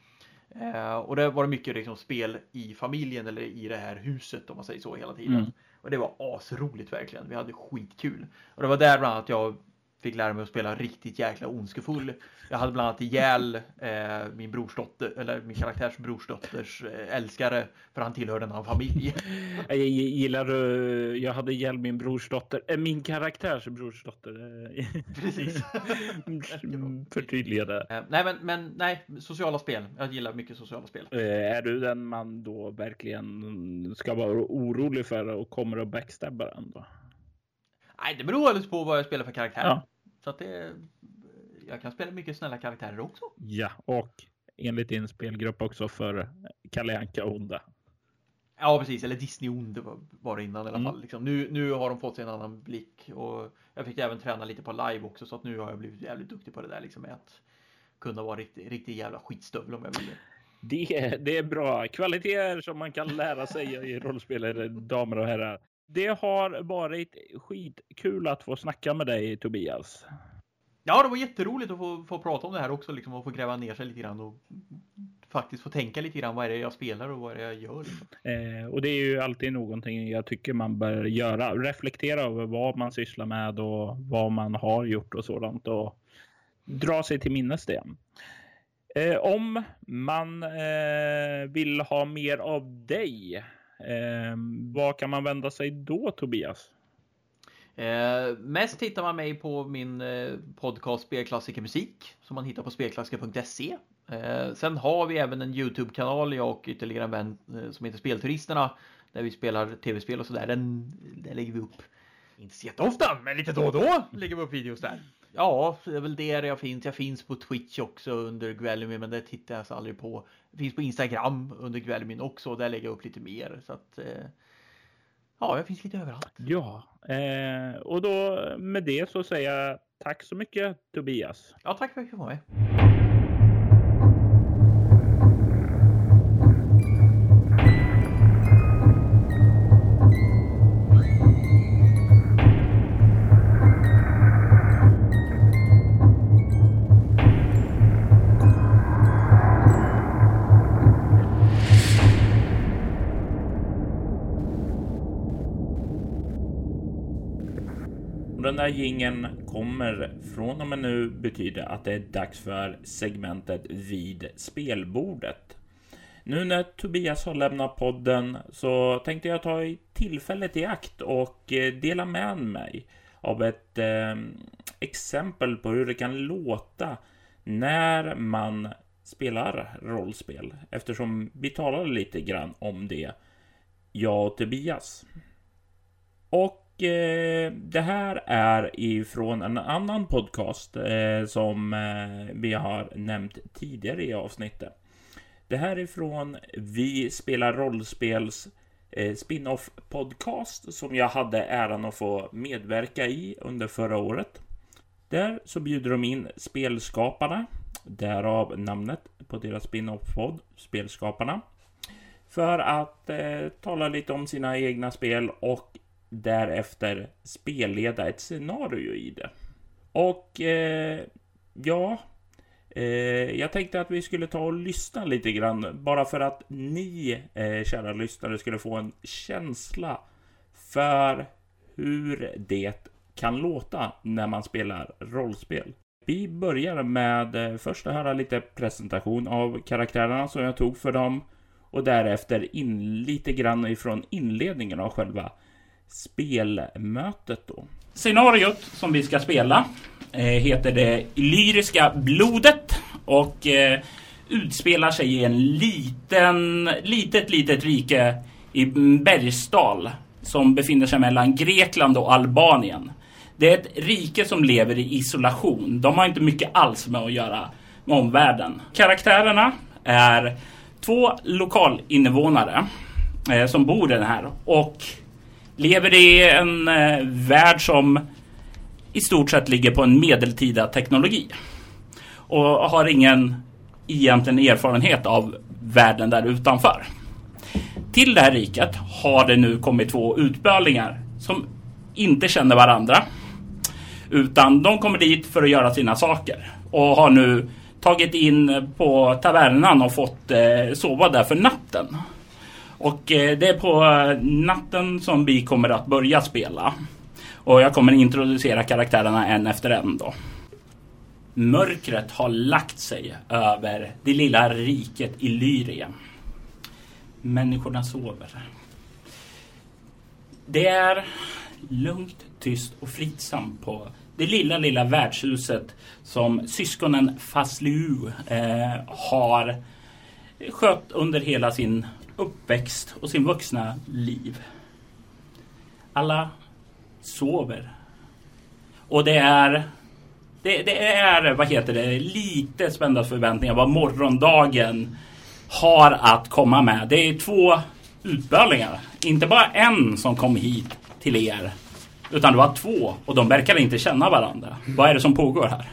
Eh, och det var mycket liksom spel i familjen eller i det här huset om man säger så hela tiden. Mm. Och det var asroligt verkligen. Vi hade skitkul. Och det var där bland annat jag fick lära mig att spela riktigt jäkla ondskefull. Jag hade bland annat ihjäl eh, min brorsdotter, eller min karaktärs brorsdotters eh, älskare för han tillhörde en annan familj. (laughs) Jag gillar du, jag hade ihjäl min brorsdotter, äh, min karaktärs brorsdotter. Precis. Förtydliga det. Eh, nej men, men nej, sociala spel. Jag gillar mycket sociala spel. Eh, är du den man då verkligen ska vara orolig för och kommer att backstabba den då? Nej, det beror alldeles på vad jag spelar för karaktär. Ja. Så att det, jag kan spela mycket snälla karaktärer också. Ja, och enligt din spelgrupp också för Kalle Anka onda. Ja, precis. Eller Disney ond var det innan i alla mm. fall. Liksom. Nu, nu har de fått sig en annan blick och jag fick även träna lite på live också så att nu har jag blivit jävligt duktig på det där liksom med att kunna vara riktigt, riktigt jävla skitstövel om jag vill. Det, det är bra kvaliteter som man kan lära sig i rollspel, damer och herrar. Det har varit skitkul att få snacka med dig Tobias. Ja, det var jätteroligt att få, få prata om det här också liksom, och få gräva ner sig lite grann och faktiskt få tänka lite grann vad är det jag spelar och vad är det jag gör. Liksom. Eh, och det är ju alltid någonting jag tycker man bör göra. Reflektera över vad man sysslar med och vad man har gjort och sådant och dra sig till minnes det. Eh, om man eh, vill ha mer av dig Eh, vad kan man vända sig då Tobias? Eh, mest hittar man mig på min eh, podcast Spelklassikermusik som man hittar på spelklassiker.se. Eh, sen har vi även en Youtube-kanal, jag och ytterligare en vän eh, som heter Spelturisterna där vi spelar tv-spel och sådär. Den, den lägger vi upp, inte så jätteofta, men lite då och då lägger vi upp videos där. Ja, det är väl där jag finns. Jag finns på Twitch också under Guelmi, men det tittar jag så aldrig på. Jag finns på Instagram under Guelmin också, där lägger jag upp lite mer. Så att, eh, ja, jag finns lite överallt. Ja, eh, och då med det så säger jag tack så mycket Tobias. Ja, tack för att jag fick vara med. Den där gingen kommer från och med nu betyda att det är dags för segmentet vid spelbordet. Nu när Tobias har lämnat podden så tänkte jag ta tillfället i akt och eh, dela med mig av ett eh, exempel på hur det kan låta när man spelar rollspel eftersom vi talade lite grann om det, jag och Tobias. Och Eh, det här är ifrån en annan podcast eh, som eh, vi har nämnt tidigare i avsnittet. Det här är från Vi spelar rollspels eh, spin-off podcast som jag hade äran att få medverka i under förra året. Där så bjuder de in spelskaparna, därav namnet på deras spin-off-podd, Spelskaparna, för att eh, tala lite om sina egna spel och därefter spelleda ett scenario i det. Och eh, ja, eh, jag tänkte att vi skulle ta och lyssna lite grann bara för att ni, eh, kära lyssnare, skulle få en känsla för hur det kan låta när man spelar rollspel. Vi börjar med eh, först att höra lite presentation av karaktärerna som jag tog för dem och därefter in lite grann ifrån inledningen av själva spelmötet då. Scenariot som vi ska spela eh, heter det Lyriska blodet och eh, utspelar sig i en liten, litet, litet rike i Bergsdal som befinner sig mellan Grekland och Albanien. Det är ett rike som lever i isolation. De har inte mycket alls med att göra med omvärlden. Karaktärerna är två lokalinvånare eh, som bor i den här och lever i en eh, värld som i stort sett ligger på en medeltida teknologi. Och har ingen egentligen erfarenhet av världen där utanför. Till det här riket har det nu kommit två utbölingar som inte känner varandra. Utan de kommer dit för att göra sina saker. Och har nu tagit in på tavernan och fått eh, sova där för natten. Och eh, det är på eh, natten som vi kommer att börja spela. Och jag kommer introducera karaktärerna en efter en då. Mörkret har lagt sig över det lilla riket Illyrien. Människorna sover. Det är lugnt, tyst och fridsamt på det lilla, lilla värdshuset som syskonen Fasliu eh, har skött under hela sin uppväxt och sin vuxna liv. Alla sover. Och det är det, det, är, vad heter det, lite spända förväntningar vad morgondagen har att komma med. Det är två utbölingar. Inte bara en som kom hit till er. Utan det var två och de verkar inte känna varandra. Vad är det som pågår här?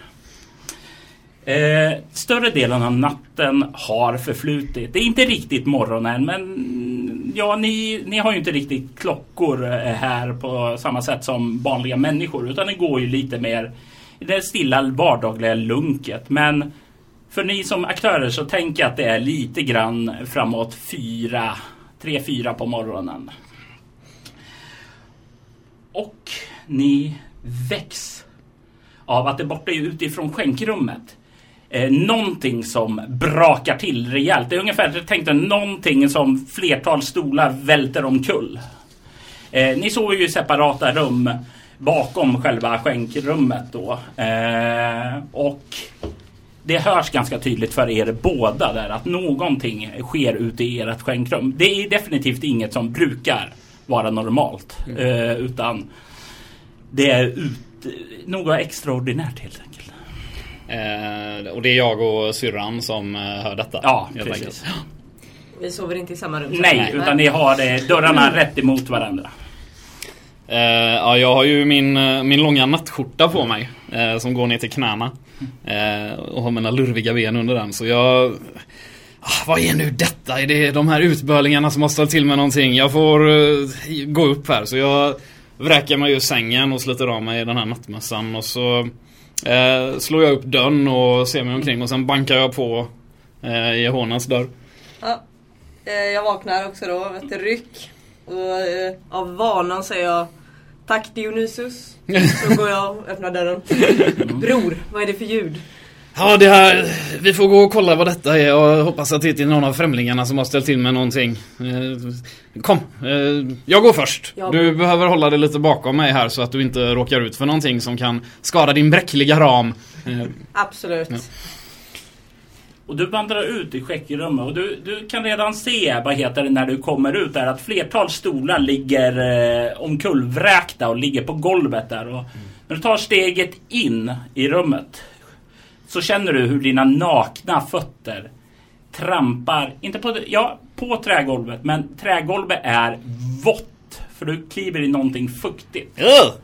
Eh, större delen av natten har förflutit. Det är inte riktigt morgon än men ja, ni, ni har ju inte riktigt klockor eh, här på samma sätt som vanliga människor utan det går ju lite mer i det stilla vardagliga lunket. Men för ni som aktörer så tänker jag att det är lite grann framåt fyra, tre, fyra på morgonen. Och ni väcks av att det borta utifrån skänkrummet eh, någonting som brakar till rejält. Det är ungefär, jag tänkte någonting som flertal stolar välter omkull. Eh, ni sover ju separata rum bakom själva skänkrummet då. Eh, och det hörs ganska tydligt för er båda där att någonting sker ute i ert skänkrum. Det är definitivt inget som brukar vara normalt. Mm. Eh, utan det är ut, något extraordinärt helt. Eh, och det är jag och syrran som eh, hör detta? Ja, precis. Vi sover inte i samma rum? Nej, nej, utan ni har det, dörrarna rätt emot varandra. Uh, ja, jag har ju min, uh, min långa nattskjorta på mig. Uh, som går ner till knäna. och har mina lurviga ben under den. Så jag... Ah, vad är nu detta? Är det de här utbölingarna som har ställt till med någonting? Jag får gå upp här. Så jag vräker mig ur sängen och sliter av mig den här nattmössan. Och så slår jag upp dörren och ser mig omkring. Och sen bankar jag på eh, Jehonas dörr. Ja, jag vaknar också då av ett ryck. Och, av vanan är jag Tack Dionysus. (laughs) Så går jag och öppnar dörren. Bror, vad är det för ljud? Ja, det här... Vi får gå och kolla vad detta är och hoppas att det inte är någon av främlingarna som har ställt till med någonting. Eh, Kom, eh, jag går först. Ja. Du behöver hålla dig lite bakom mig här så att du inte råkar ut för någonting som kan skada din bräckliga ram. Eh, Absolut. Ja. Och du vandrar ut i skäckrummet och du, du kan redan se, vad heter det, när du kommer ut där att flertal stolar ligger eh, omkullvräkta och ligger på golvet där. Och när du tar steget in i rummet så känner du hur dina nakna fötter trampar, inte på, ja, på trägolvet, men trägolvet är vått. För du kliver i någonting fuktigt. Ugh!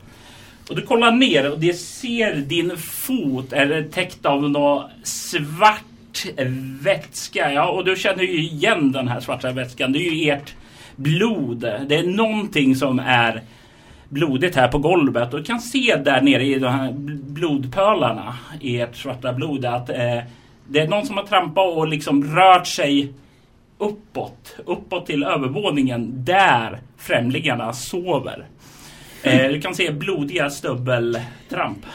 Och du kollar ner och det ser din fot är täckt av någon svart vätska. Ja, och du känner ju igen den här svarta vätskan. Det är ju ert blod. Det är någonting som är blodigt här på golvet. Och du kan se där nere i de här blodpölarna i ert svarta blod att eh, det är någon som har trampat och liksom rört sig uppåt. Uppåt till övervåningen där främlingarna sover. Eh, du kan se blodiga stubbeltramp.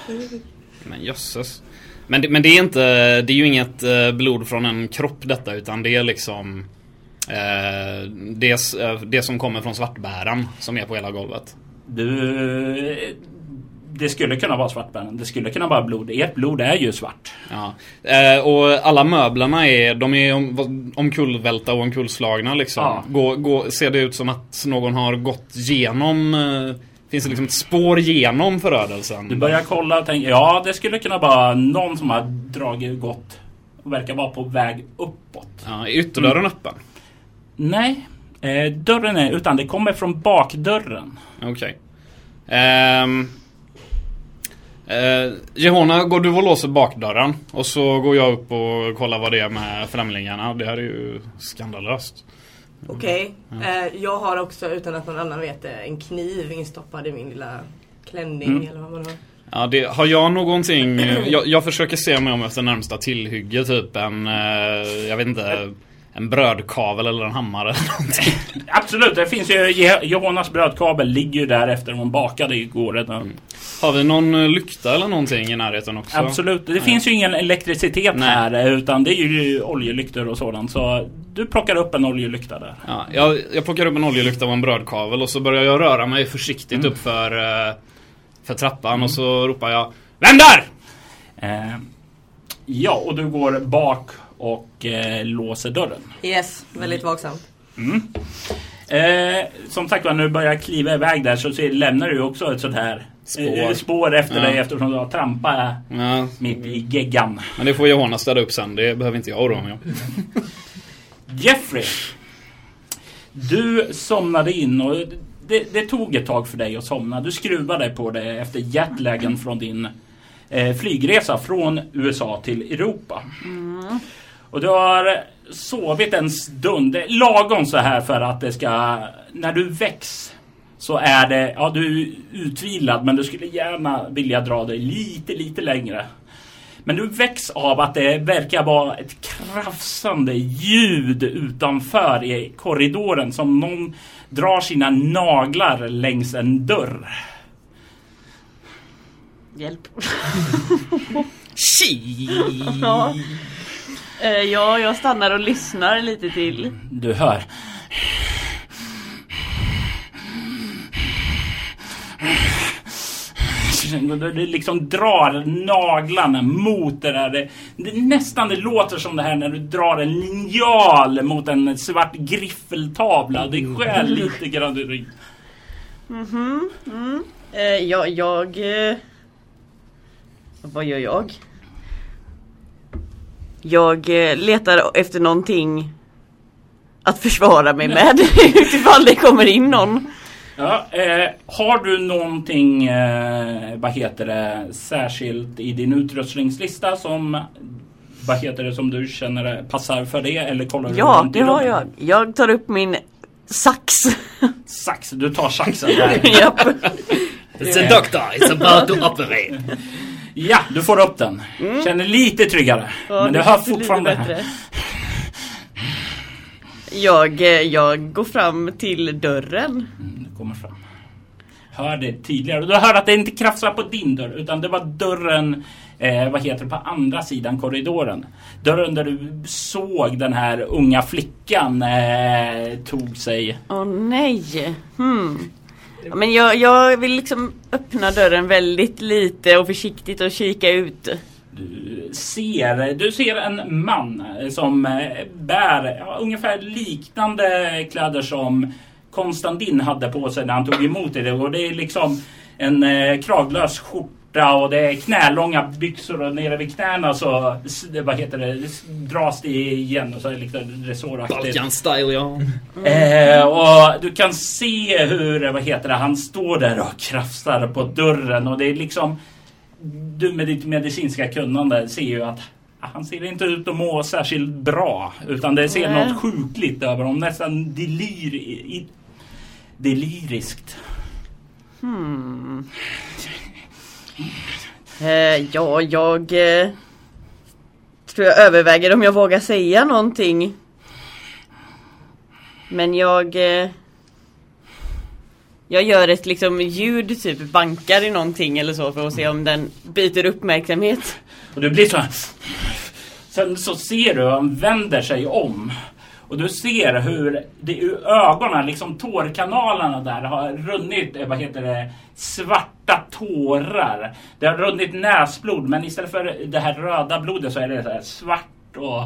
Men jösses. Men det, men det är inte, det är ju inget eh, blod från en kropp detta utan det är liksom eh, det, eh, det som kommer från svartbären som är på hela golvet. Du... Det skulle kunna vara svartbären. Det skulle kunna vara blod. Ert blod är ju svart. Ja. Eh, och alla möblerna är, de är om, omkullvälta och omkullslagna liksom. Ja. Gå, gå, ser det ut som att någon har gått genom eh, Finns det liksom ett spår genom förödelsen? Du börjar kolla och tänker ja det skulle kunna vara någon som har dragit gott och verkar vara på väg uppåt. Ja, är ytterdörren öppen? Nej, eh, dörren är utan det kommer från bakdörren. Okej. Ehm, eh, Jehona, går du och låser bakdörren? Och så går jag upp och kollar vad det är med främlingarna. Det här är ju skandalöst. Okej. Eh, jag har också, utan att någon annan vet det, en kniv instoppad i min lilla klänning Mm. eller vad man har. Ja, det, har jag någonting... Jag, jag försöker se mig om efter närmsta tillhygge, typ en... Eh, jag vet inte... En brödkavel eller en hammare eller någonting. (laughs) Absolut, det finns ju Johannas brödkabel ligger ju där efter hon bakade igår. redan. Har vi någon eh, lykta eller någonting i närheten också? Absolut, det finns ju ingen elektricitet Nej. här utan det är ju oljelyktor och sådant. Så du plockar upp en oljelykta där. Ja, jag, jag plockar upp en oljelykta och en brödkavel och så börjar jag röra mig försiktigt upp för, eh, för trappan och så ropar jag Vem där? Eh, ja, och du går bak och eh, låser dörren. Yes, väldigt vaksamt. Eh, som sagt var, när du börjar kliva iväg där så ser, lämnar du också ett sånt här Spår. eh, spår efter Ja. dig eftersom du har trampat Ja, mitt i geggan. men det får Johanna städa upp sen. Det behöver inte jag oroa mig om. (laughs) Jeffrey! Du somnade in och det, det tog ett tag för dig att somna. Du skruvade på det efter jetlagen från din eh, flygresa från USA till Europa. Och du har sovit en stund, lagom så här för att det ska... När du väcks så är det, ja du är utvilad men du skulle gärna vilja dra dig lite, lite längre. Men du väcks av att det verkar vara ett krafsande ljud utanför i korridoren som någon drar sina naglar längs en dörr. Hjälp. (laughs) Tji! Ja. Eh, ja, jag stannar och lyssnar lite till. Du hör. Det liksom drar naglarna mot det där. Det, det, nästan det låter som det här när du drar en linjal mot en svart griffeltavla. Det skär lite grann i ryggen. Eh, ja, jag... Eh, vad gör jag? Jag eh, letar efter någonting att försvara mig med (laughs) utifall det kommer in någon. Ja, eh, har du någonting, eh, vad heter det, särskilt i din utrustningslista som, vad heter det, som du känner passar för det? Eller kollar du Ja, i det har jag. Jag tar upp min sax. Sax, du tar saxen där. (laughs) Japp. It's a doctor, it's about to operate. (laughs) ja, du får upp den. Känner lite tryggare. Mm. Ja, men du det hör fortfarande bättre. Jag, eh, jag går fram till dörren. Mm, Du kommer fram. hör det tydligare. Du hör att det inte krafsar på din dörr utan det var dörren eh, vad heter det, på andra sidan korridoren. Dörren där du såg den här unga flickan eh, tog sig. Åh nej. Hmm. Ja, men jag, jag vill liksom öppna dörren väldigt lite och försiktigt och kika ut. Du ser, du ser en man som eh, bär ja, ungefär liknande kläder som Konstantin hade på sig när han tog emot det. Och det är liksom en eh, kraglös skjorta och det är knälånga byxor och nere vid knäna så vad heter det, dras det igen och så är det lite resåraktigt. Balkan-style ja. Eh, och du kan se hur, vad heter det, han står där och krafsar på dörren och det är liksom du med ditt medicinska kunnande ser ju att han ser inte ut att må särskilt bra. Utan det ser Nej. något sjukligt över honom. Nästan delir, i, deliriskt. Hmm. Eh, ja, jag eh, tror jag överväger om jag vågar säga någonting. Men jag... Eh, jag gör ett liksom ljud, typ bankar i någonting eller så för att se om den byter uppmärksamhet. Och du blir så här. Sen så ser du hur han vänder sig om. Och du ser hur det ur ögonen, liksom tårkanalerna där har runnit, eh, vad heter det, svarta tårar. Det har runnit näsblod men istället för det här röda blodet så är det så här svart och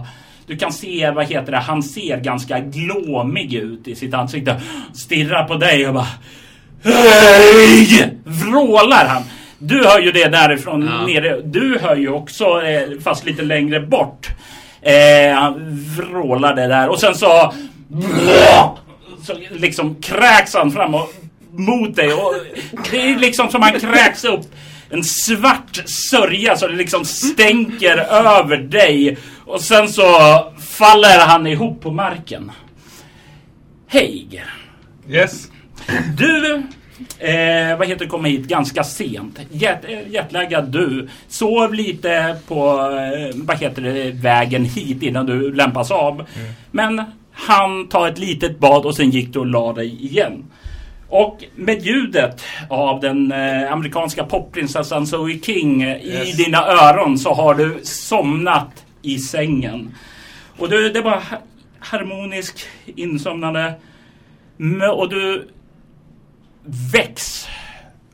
du kan se, vad heter det, han ser ganska glåmig ut i sitt ansikte. Stirrar på dig och bara Hej! Vrålar han. Du hör ju det därifrån Ja. nere. Du hör ju också, eh, fast lite längre bort. Eh, han vrålar det där och sen så, så liksom kräks han fram och, mot dig. Och det är liksom som han kräks upp en svart sörja så det liksom stänker över dig. Och sen så faller han ihop på marken. Hej! Yes. Du, eh, vad heter det, kom hit ganska sent. Jet, eh, jetlaggad du. Sov lite på, eh, vad heter det, vägen hit innan du lämpas av. Men han tar ett litet bad och sen gick du och la dig igen. Och med ljudet av den eh, amerikanska popprinsessan Zoe King eh, i Yes. dina öron så har du somnat i sängen. Och du, det var ha- harmonisk insomnande. Och du väcks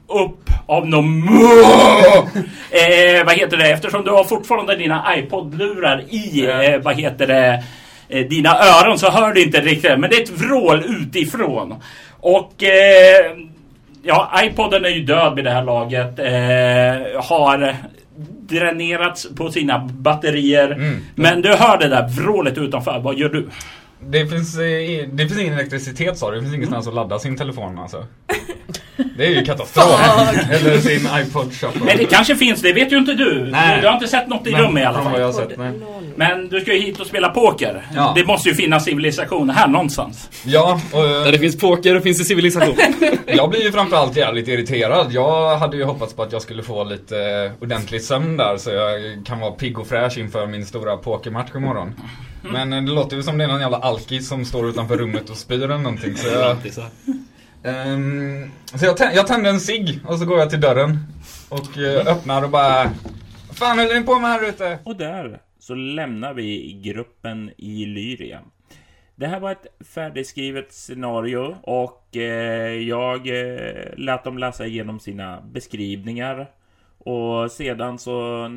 upp av någon (laughs) eh, vad heter det? Eftersom du har fortfarande dina iPod-lurar i eh, vad heter det? Eh, dina öron så hör du inte riktigt men det är ett vrål utifrån. Och eh, ja iPoden är ju död vid det här laget. Eh, har dränerats på sina batterier. Mm. men du hör det där vrålet utanför. Vad gör du? Det finns, eh, det finns ingen elektricitet sa du, det finns ingenstans att ladda sin telefon alltså. Det är ju katastrof. Eller sin iPod Shuffle. Men det kanske finns, det vet ju inte du. Nej. Du har inte sett något i Men rum i alla fall. jag har sett, nej. Men du ska ju hit och spela poker. Ja. Det måste ju finnas civilisation här någonstans. Ja, och Där eh, det finns poker och finns det civilisation. (laughs) jag blir ju framförallt jävligt irriterad. Jag hade ju hoppats på att jag skulle få lite eh, ordentlig sömn där så jag kan vara pigg och fräsch inför min stora pokermatch imorgon. (laughs) Men eh, det låter ju som det är någon jävla alkis som står utanför rummet och spyr eller någonting så jag... Alltid så jag, jag tänder en cigg och så går jag till dörren och eh, öppnar och bara "Vad Fan håller ni på med här ute? Och där så lämnar vi gruppen i Lyria. Det här var ett färdigskrivet scenario och eh, jag eh, lät dem läsa igenom sina beskrivningar. Och sedan så,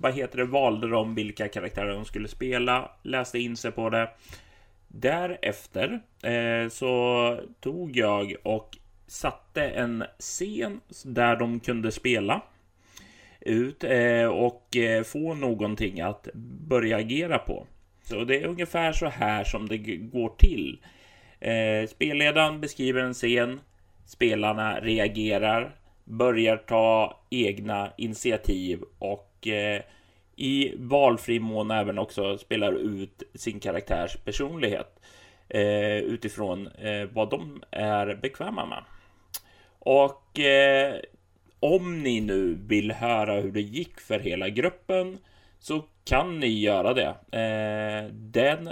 vad heter det, valde de vilka karaktärer de skulle spela, läste in sig på det. Därefter eh, så tog jag och satte en scen där de kunde spela ut eh, och eh, få någonting att börja agera på. Så det är ungefär så här som det går till. Eh, spelledaren beskriver en scen, spelarna reagerar, börjar ta egna initiativ och eh, i valfri mån även också spelar ut sin karaktärs personlighet eh, utifrån eh, vad de är bekväma med. Och eh, om ni nu vill höra hur det gick för hela gruppen så kan ni göra det. Eh, den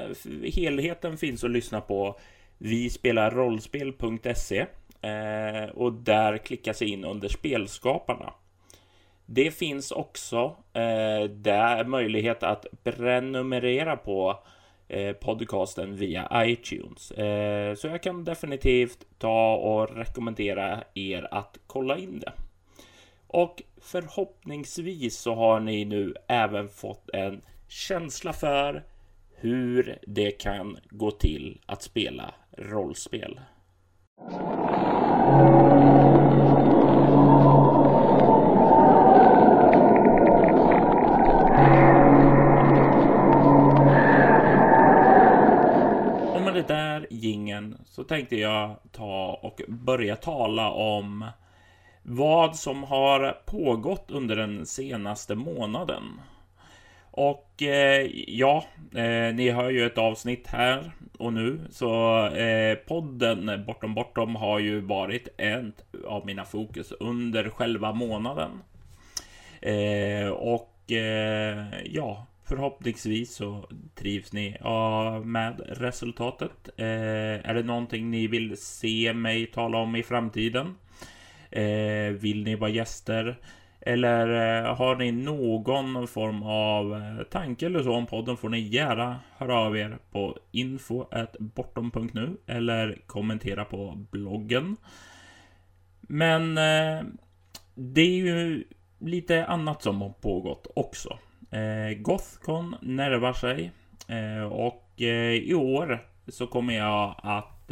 helheten finns att lyssna på vi spelar rollspel.se eh, och där klicka sig in under spelskaparna. Det finns också eh, där möjlighet att prenumerera på eh, podcasten via iTunes. Eh, så jag kan definitivt ta och rekommendera er att kolla in det. Och förhoppningsvis så har ni nu även fått en känsla för hur det kan gå till att spela rollspel. Och med det där gingen så tänkte jag ta och börja tala om vad som har pågått under den senaste månaden. Och eh, ja, eh, ni hör ju ett avsnitt här och nu, så eh, podden Bortom Bortom har ju varit ett av mina fokus under själva månaden. Eh, och eh, ja, förhoppningsvis så trivs ni ja, med resultatet. Eh, är det någonting ni vill se mig tala om i framtiden? Eh, vill ni vara gäster? Eller eh, har ni någon form av eh, tanke eller så om podden får ni gärna höra av er på info.bortom.nu eller kommentera på bloggen. Men eh, det är ju lite annat som har pågått också. Gothcon närmar sig och i år så kommer jag att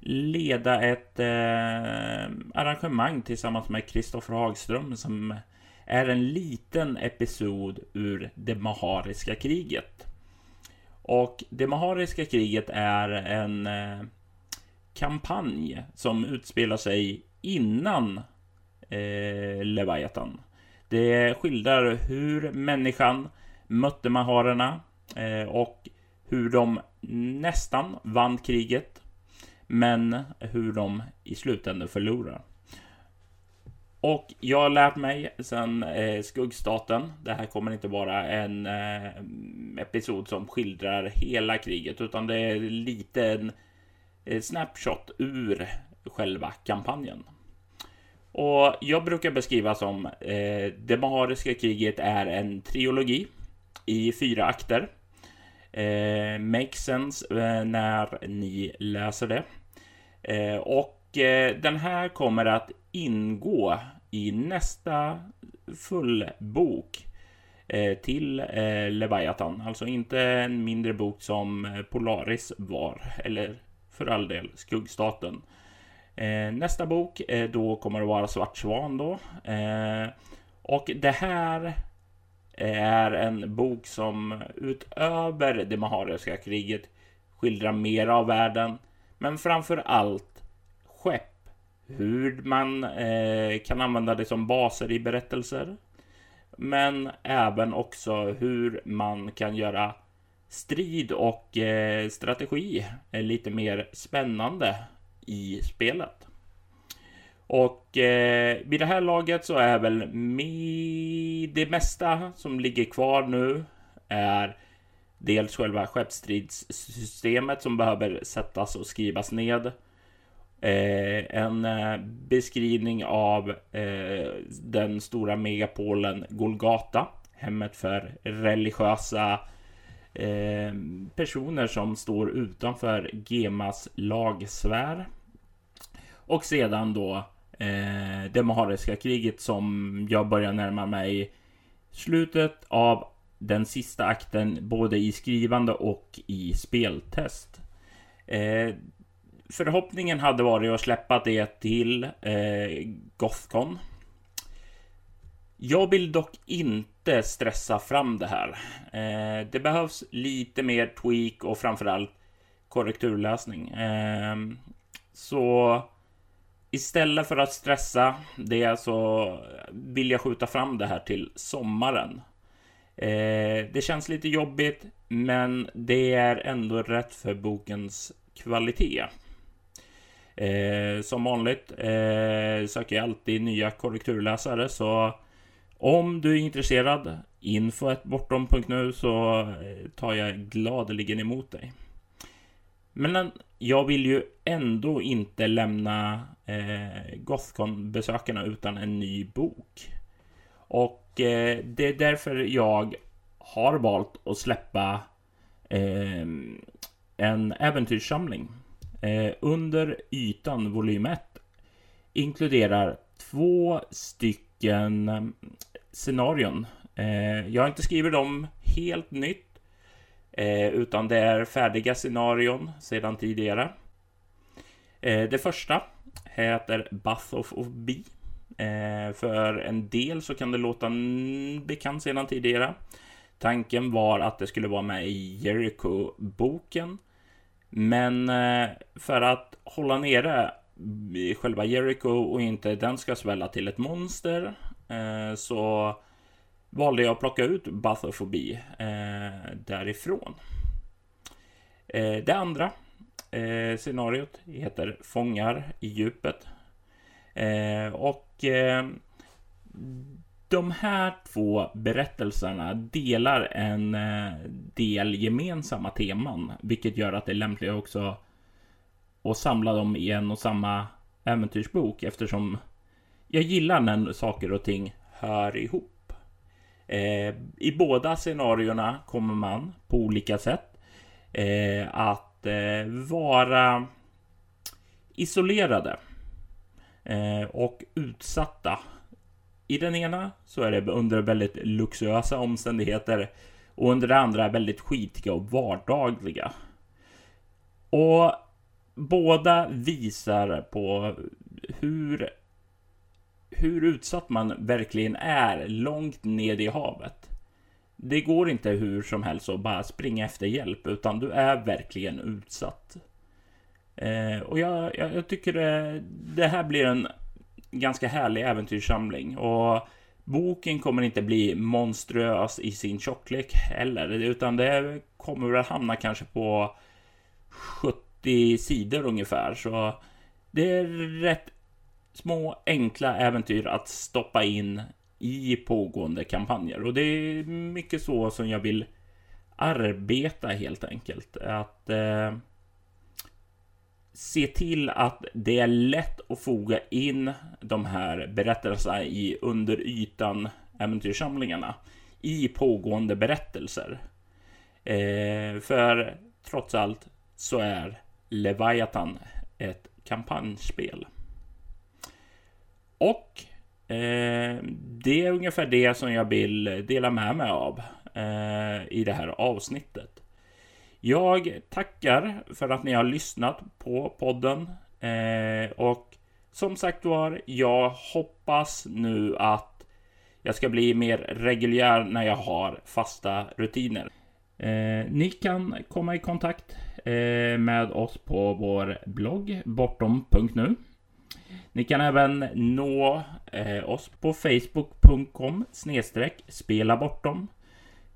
leda ett eh, arrangemang tillsammans med Kristoffer Hagström som är en liten episod ur det Mahariska kriget. Och det Mahariska kriget är en eh, kampanj som utspelar sig innan eh, Leviathan. Det skildrar hur människan mötte maharerna eh, och hur de nästan vann kriget men hur de i slutändan förlorar. Och jag har lärt mig sen eh, Skuggstaten. Det här kommer inte vara en eh, episod som skildrar hela kriget, utan det är lite en eh, snapshot ur själva kampanjen. Och jag brukar beskriva som eh, det Mahariska kriget är en trilogi i fyra akter. Eh, makes sense eh, när ni läser det. Eh, och eh, den här kommer att ingå i nästa fullbok eh, till Leviathan. Alltså inte en mindre bok som Polaris var, eller för all del Skuggstaten. Nästa bok då kommer att vara Svart Svan då. Och det här är en bok som utöver det Mahariska kriget skildrar mer av världen men framför allt skepp. Hur man eh, kan använda det som baser i berättelser. Men även också hur man kan göra strid och eh, strategi eh, lite mer spännande i spelet. Och eh, vid det här laget så är väl det mesta som ligger kvar nu är Dels själva skeppsstridssystemet som behöver sättas och skrivas ned. Eh, en eh, beskrivning av eh, den stora megapolen Golgata. Hemmet för religiösa eh, personer som står utanför Gemas lagsfär. Och sedan då eh, det Mahariska kriget som jag börjar närma mig slutet av den sista akten både i skrivande och i speltest. Eh, förhoppningen hade varit att släppa det till eh, Gothcon. Jag vill dock inte stressa fram det här. Eh, det behövs lite mer tweak och framförallt korrekturläsning. Eh, så istället för att stressa det så vill jag skjuta fram det här till sommaren. Eh, det känns lite jobbigt, men det är ändå rätt för bokens kvalitet. Eh, som vanligt eh, söker jag alltid nya korrekturläsare, så om du är intresserad, info.bortom.nu så eh, tar jag gladeligen emot dig. Men jag vill ju ändå inte lämna eh, Gothcon-besökarna utan en ny bok. Och Eh, det är därför jag har valt att släppa eh, en äventyrssamling. Eh, under ytan volym 1 inkluderar två stycken ehm, scenarion. Eh, jag har inte skrivit dem helt nytt Eh, utan det är färdiga scenarion sedan tidigare. Eh, det första heter Bath of Bee. Eh, för en del så kan det låta bekant sedan tidigare. Tanken var att det skulle vara med i Jericho-boken. Men eh, för att hålla nere själva Jericho och inte den ska svälla till ett monster eh, så valde jag att plocka ut Bathofobi eh, därifrån. Eh, det andra eh, scenariot heter Fångar i djupet. Eh, och eh, de här två berättelserna delar en eh, del gemensamma teman, vilket gör att det är lämpligt också att samla dem i en och samma äventyrsbok eftersom jag gillar när saker och ting hör ihop. Eh, I båda scenarierna kommer man på olika sätt eh, att eh, vara isolerade Eh, och utsatta. I den ena så är det under väldigt luxuösa omständigheter och under det andra väldigt skitiga och vardagliga. Och båda visar på hur hur utsatt man verkligen är långt ned i havet. Det går inte hur som helst att bara springa efter hjälp, utan du är verkligen utsatt. Eh, och jag, jag, jag tycker det, det, här blir en ganska härlig äventyrssamling. Och boken kommer inte bli monstruös i sin tjocklek heller, utan det kommer väl hamna kanske på 70 sidor ungefär. Så det är rätt små enkla äventyr att stoppa in i pågående kampanjer. Och det är mycket så som jag vill arbeta helt enkelt. Att eh, se till att det är lätt att foga in de här berättelserna i under ytan äventyrssamlingarna i pågående berättelser. Eh, för trots allt så är Leviathan ett kampanjspel. Och eh, det är ungefär det som jag vill dela med mig av eh, i det här avsnittet. Jag tackar för att ni har lyssnat på podden eh, och som sagt var, jag hoppas nu att jag ska bli mer reguljär när jag har fasta rutiner. Eh, ni kan komma i kontakt eh, med oss på vår blogg bortom.nu. Ni kan även nå eh, oss på facebook.com snedstreck spela bortom.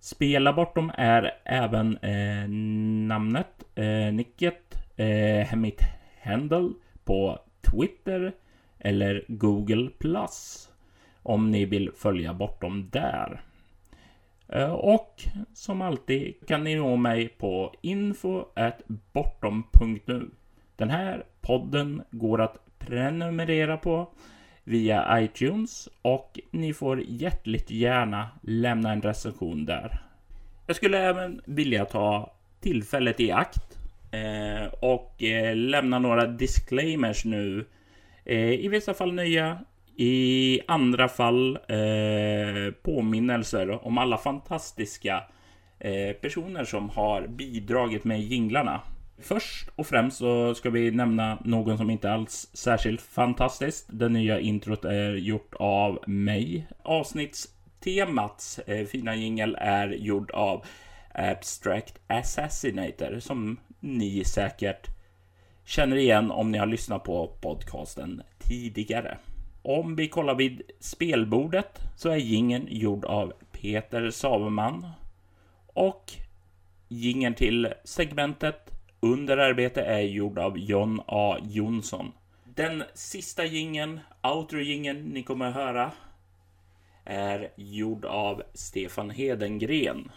Spela bortom är även eh, namnet, eh, nicket, eh, mitt handle på Twitter eller Google Plus om ni vill följa bortom där. Eh, och som alltid kan ni nå mig på info bortom.nu. Den här podden går att prenumerera på via iTunes och ni får hjärtligt gärna lämna en recension där. Jag skulle även vilja ta tillfället i akt eh, och eh, lämna några disclaimers nu. Eh, I vissa fall nya, i andra fall påminnelser om alla fantastiska personer som har bidragit med jinglarna. Först och främst så ska vi nämna någon som inte alls särskilt fantastiskt. Det nya introt är gjort av mig. Avsnittstemats eh, fina jingel är gjord av Abstract Assassinator som ni säkert känner igen om ni har lyssnat på podcasten tidigare. Om vi kollar vid spelbordet så är gingen gjord av Peter Saveman och gingen till segmentet under arbete är gjord av John A. Jonsson. Den sista gingen, outro gingen ni kommer att höra är gjord av Stefan Hedengren.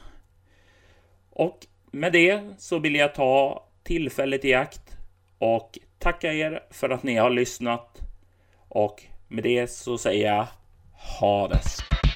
Och med det så vill jag ta tillfället i akt och tacka er för att ni har lyssnat. Och med det så säger jag ha det!